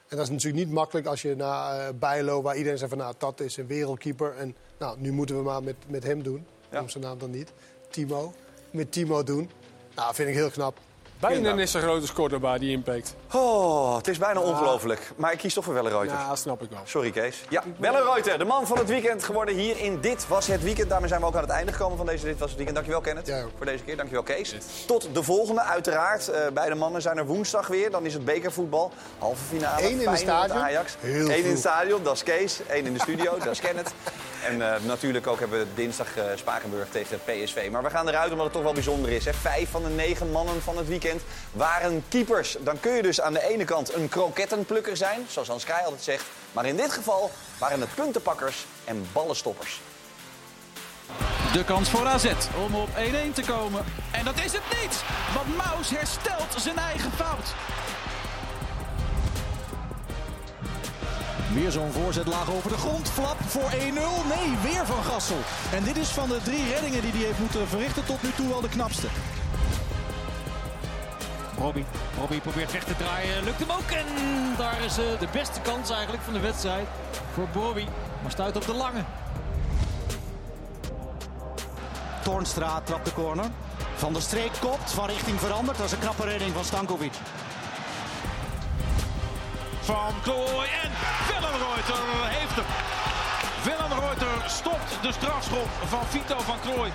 En dat is natuurlijk niet makkelijk als je naar eh Bijlo, waar iedereen zegt van nou, dat is een wereldkeeper. En nou, nu moeten we maar met, met hem doen. Noem zijn naam dan niet. Timo. Met Timo doen. Nou, vind ik heel knap. Bijna net zo groot als Cordoba, die impact. Oh, het is bijna ongelooflijk. Maar ik kies toch voor Wellenreuter. Ja, snap ik wel. Sorry, Kees. Ja, Wellenreuter, de man van het weekend geworden hier in Dit Was Het Weekend. Daarmee zijn we ook aan het einde gekomen van deze Dit Was Het Weekend. Dankjewel, Kenneth, voor deze keer. Dankjewel, Kees. Tot de volgende, uiteraard. Eh, beide mannen zijn er woensdag weer. Dan is het bekervoetbal. Halve finale. Eén in het stadion. Ajax. Heel Eén in het stadion, dat is Kees. Eén in de studio, dat is Kenneth. En eh, natuurlijk ook hebben we dinsdag eh, Spakenburg tegen PSV. Maar we gaan eruit omdat het toch wel bijzonder is. Vijf van de negen mannen van het weekend waren keepers. Dan kun je dus aan de ene kant een krokettenplukker zijn, zoals Hans Kraaij altijd zegt. Maar in dit geval waren het puntenpakkers en ballenstoppers. De kans voor AZ om op 1-1 te komen. En dat is het niet, want Maus herstelt zijn eigen fout. Weer zo'n voorzet laag over de grond. Flap voor 1-0. Nee, weer van Gassel. En dit is van de drie reddingen die hij heeft moeten verrichten tot nu toe wel de knapste. Robbie. Robbie probeert weg te draaien. Lukt hem ook. En daar is eh, de beste kans eigenlijk van de wedstrijd voor Bobby. Maar stuit op de lange. Toornstra trapt de corner. Van der Streek kopt, van richting veranderd. Dat is een knappe redding van Stankovic. Van Krooi en Wellenreuter heeft hem. Wellenreuter stopt de strafschop van Vito van Krooi.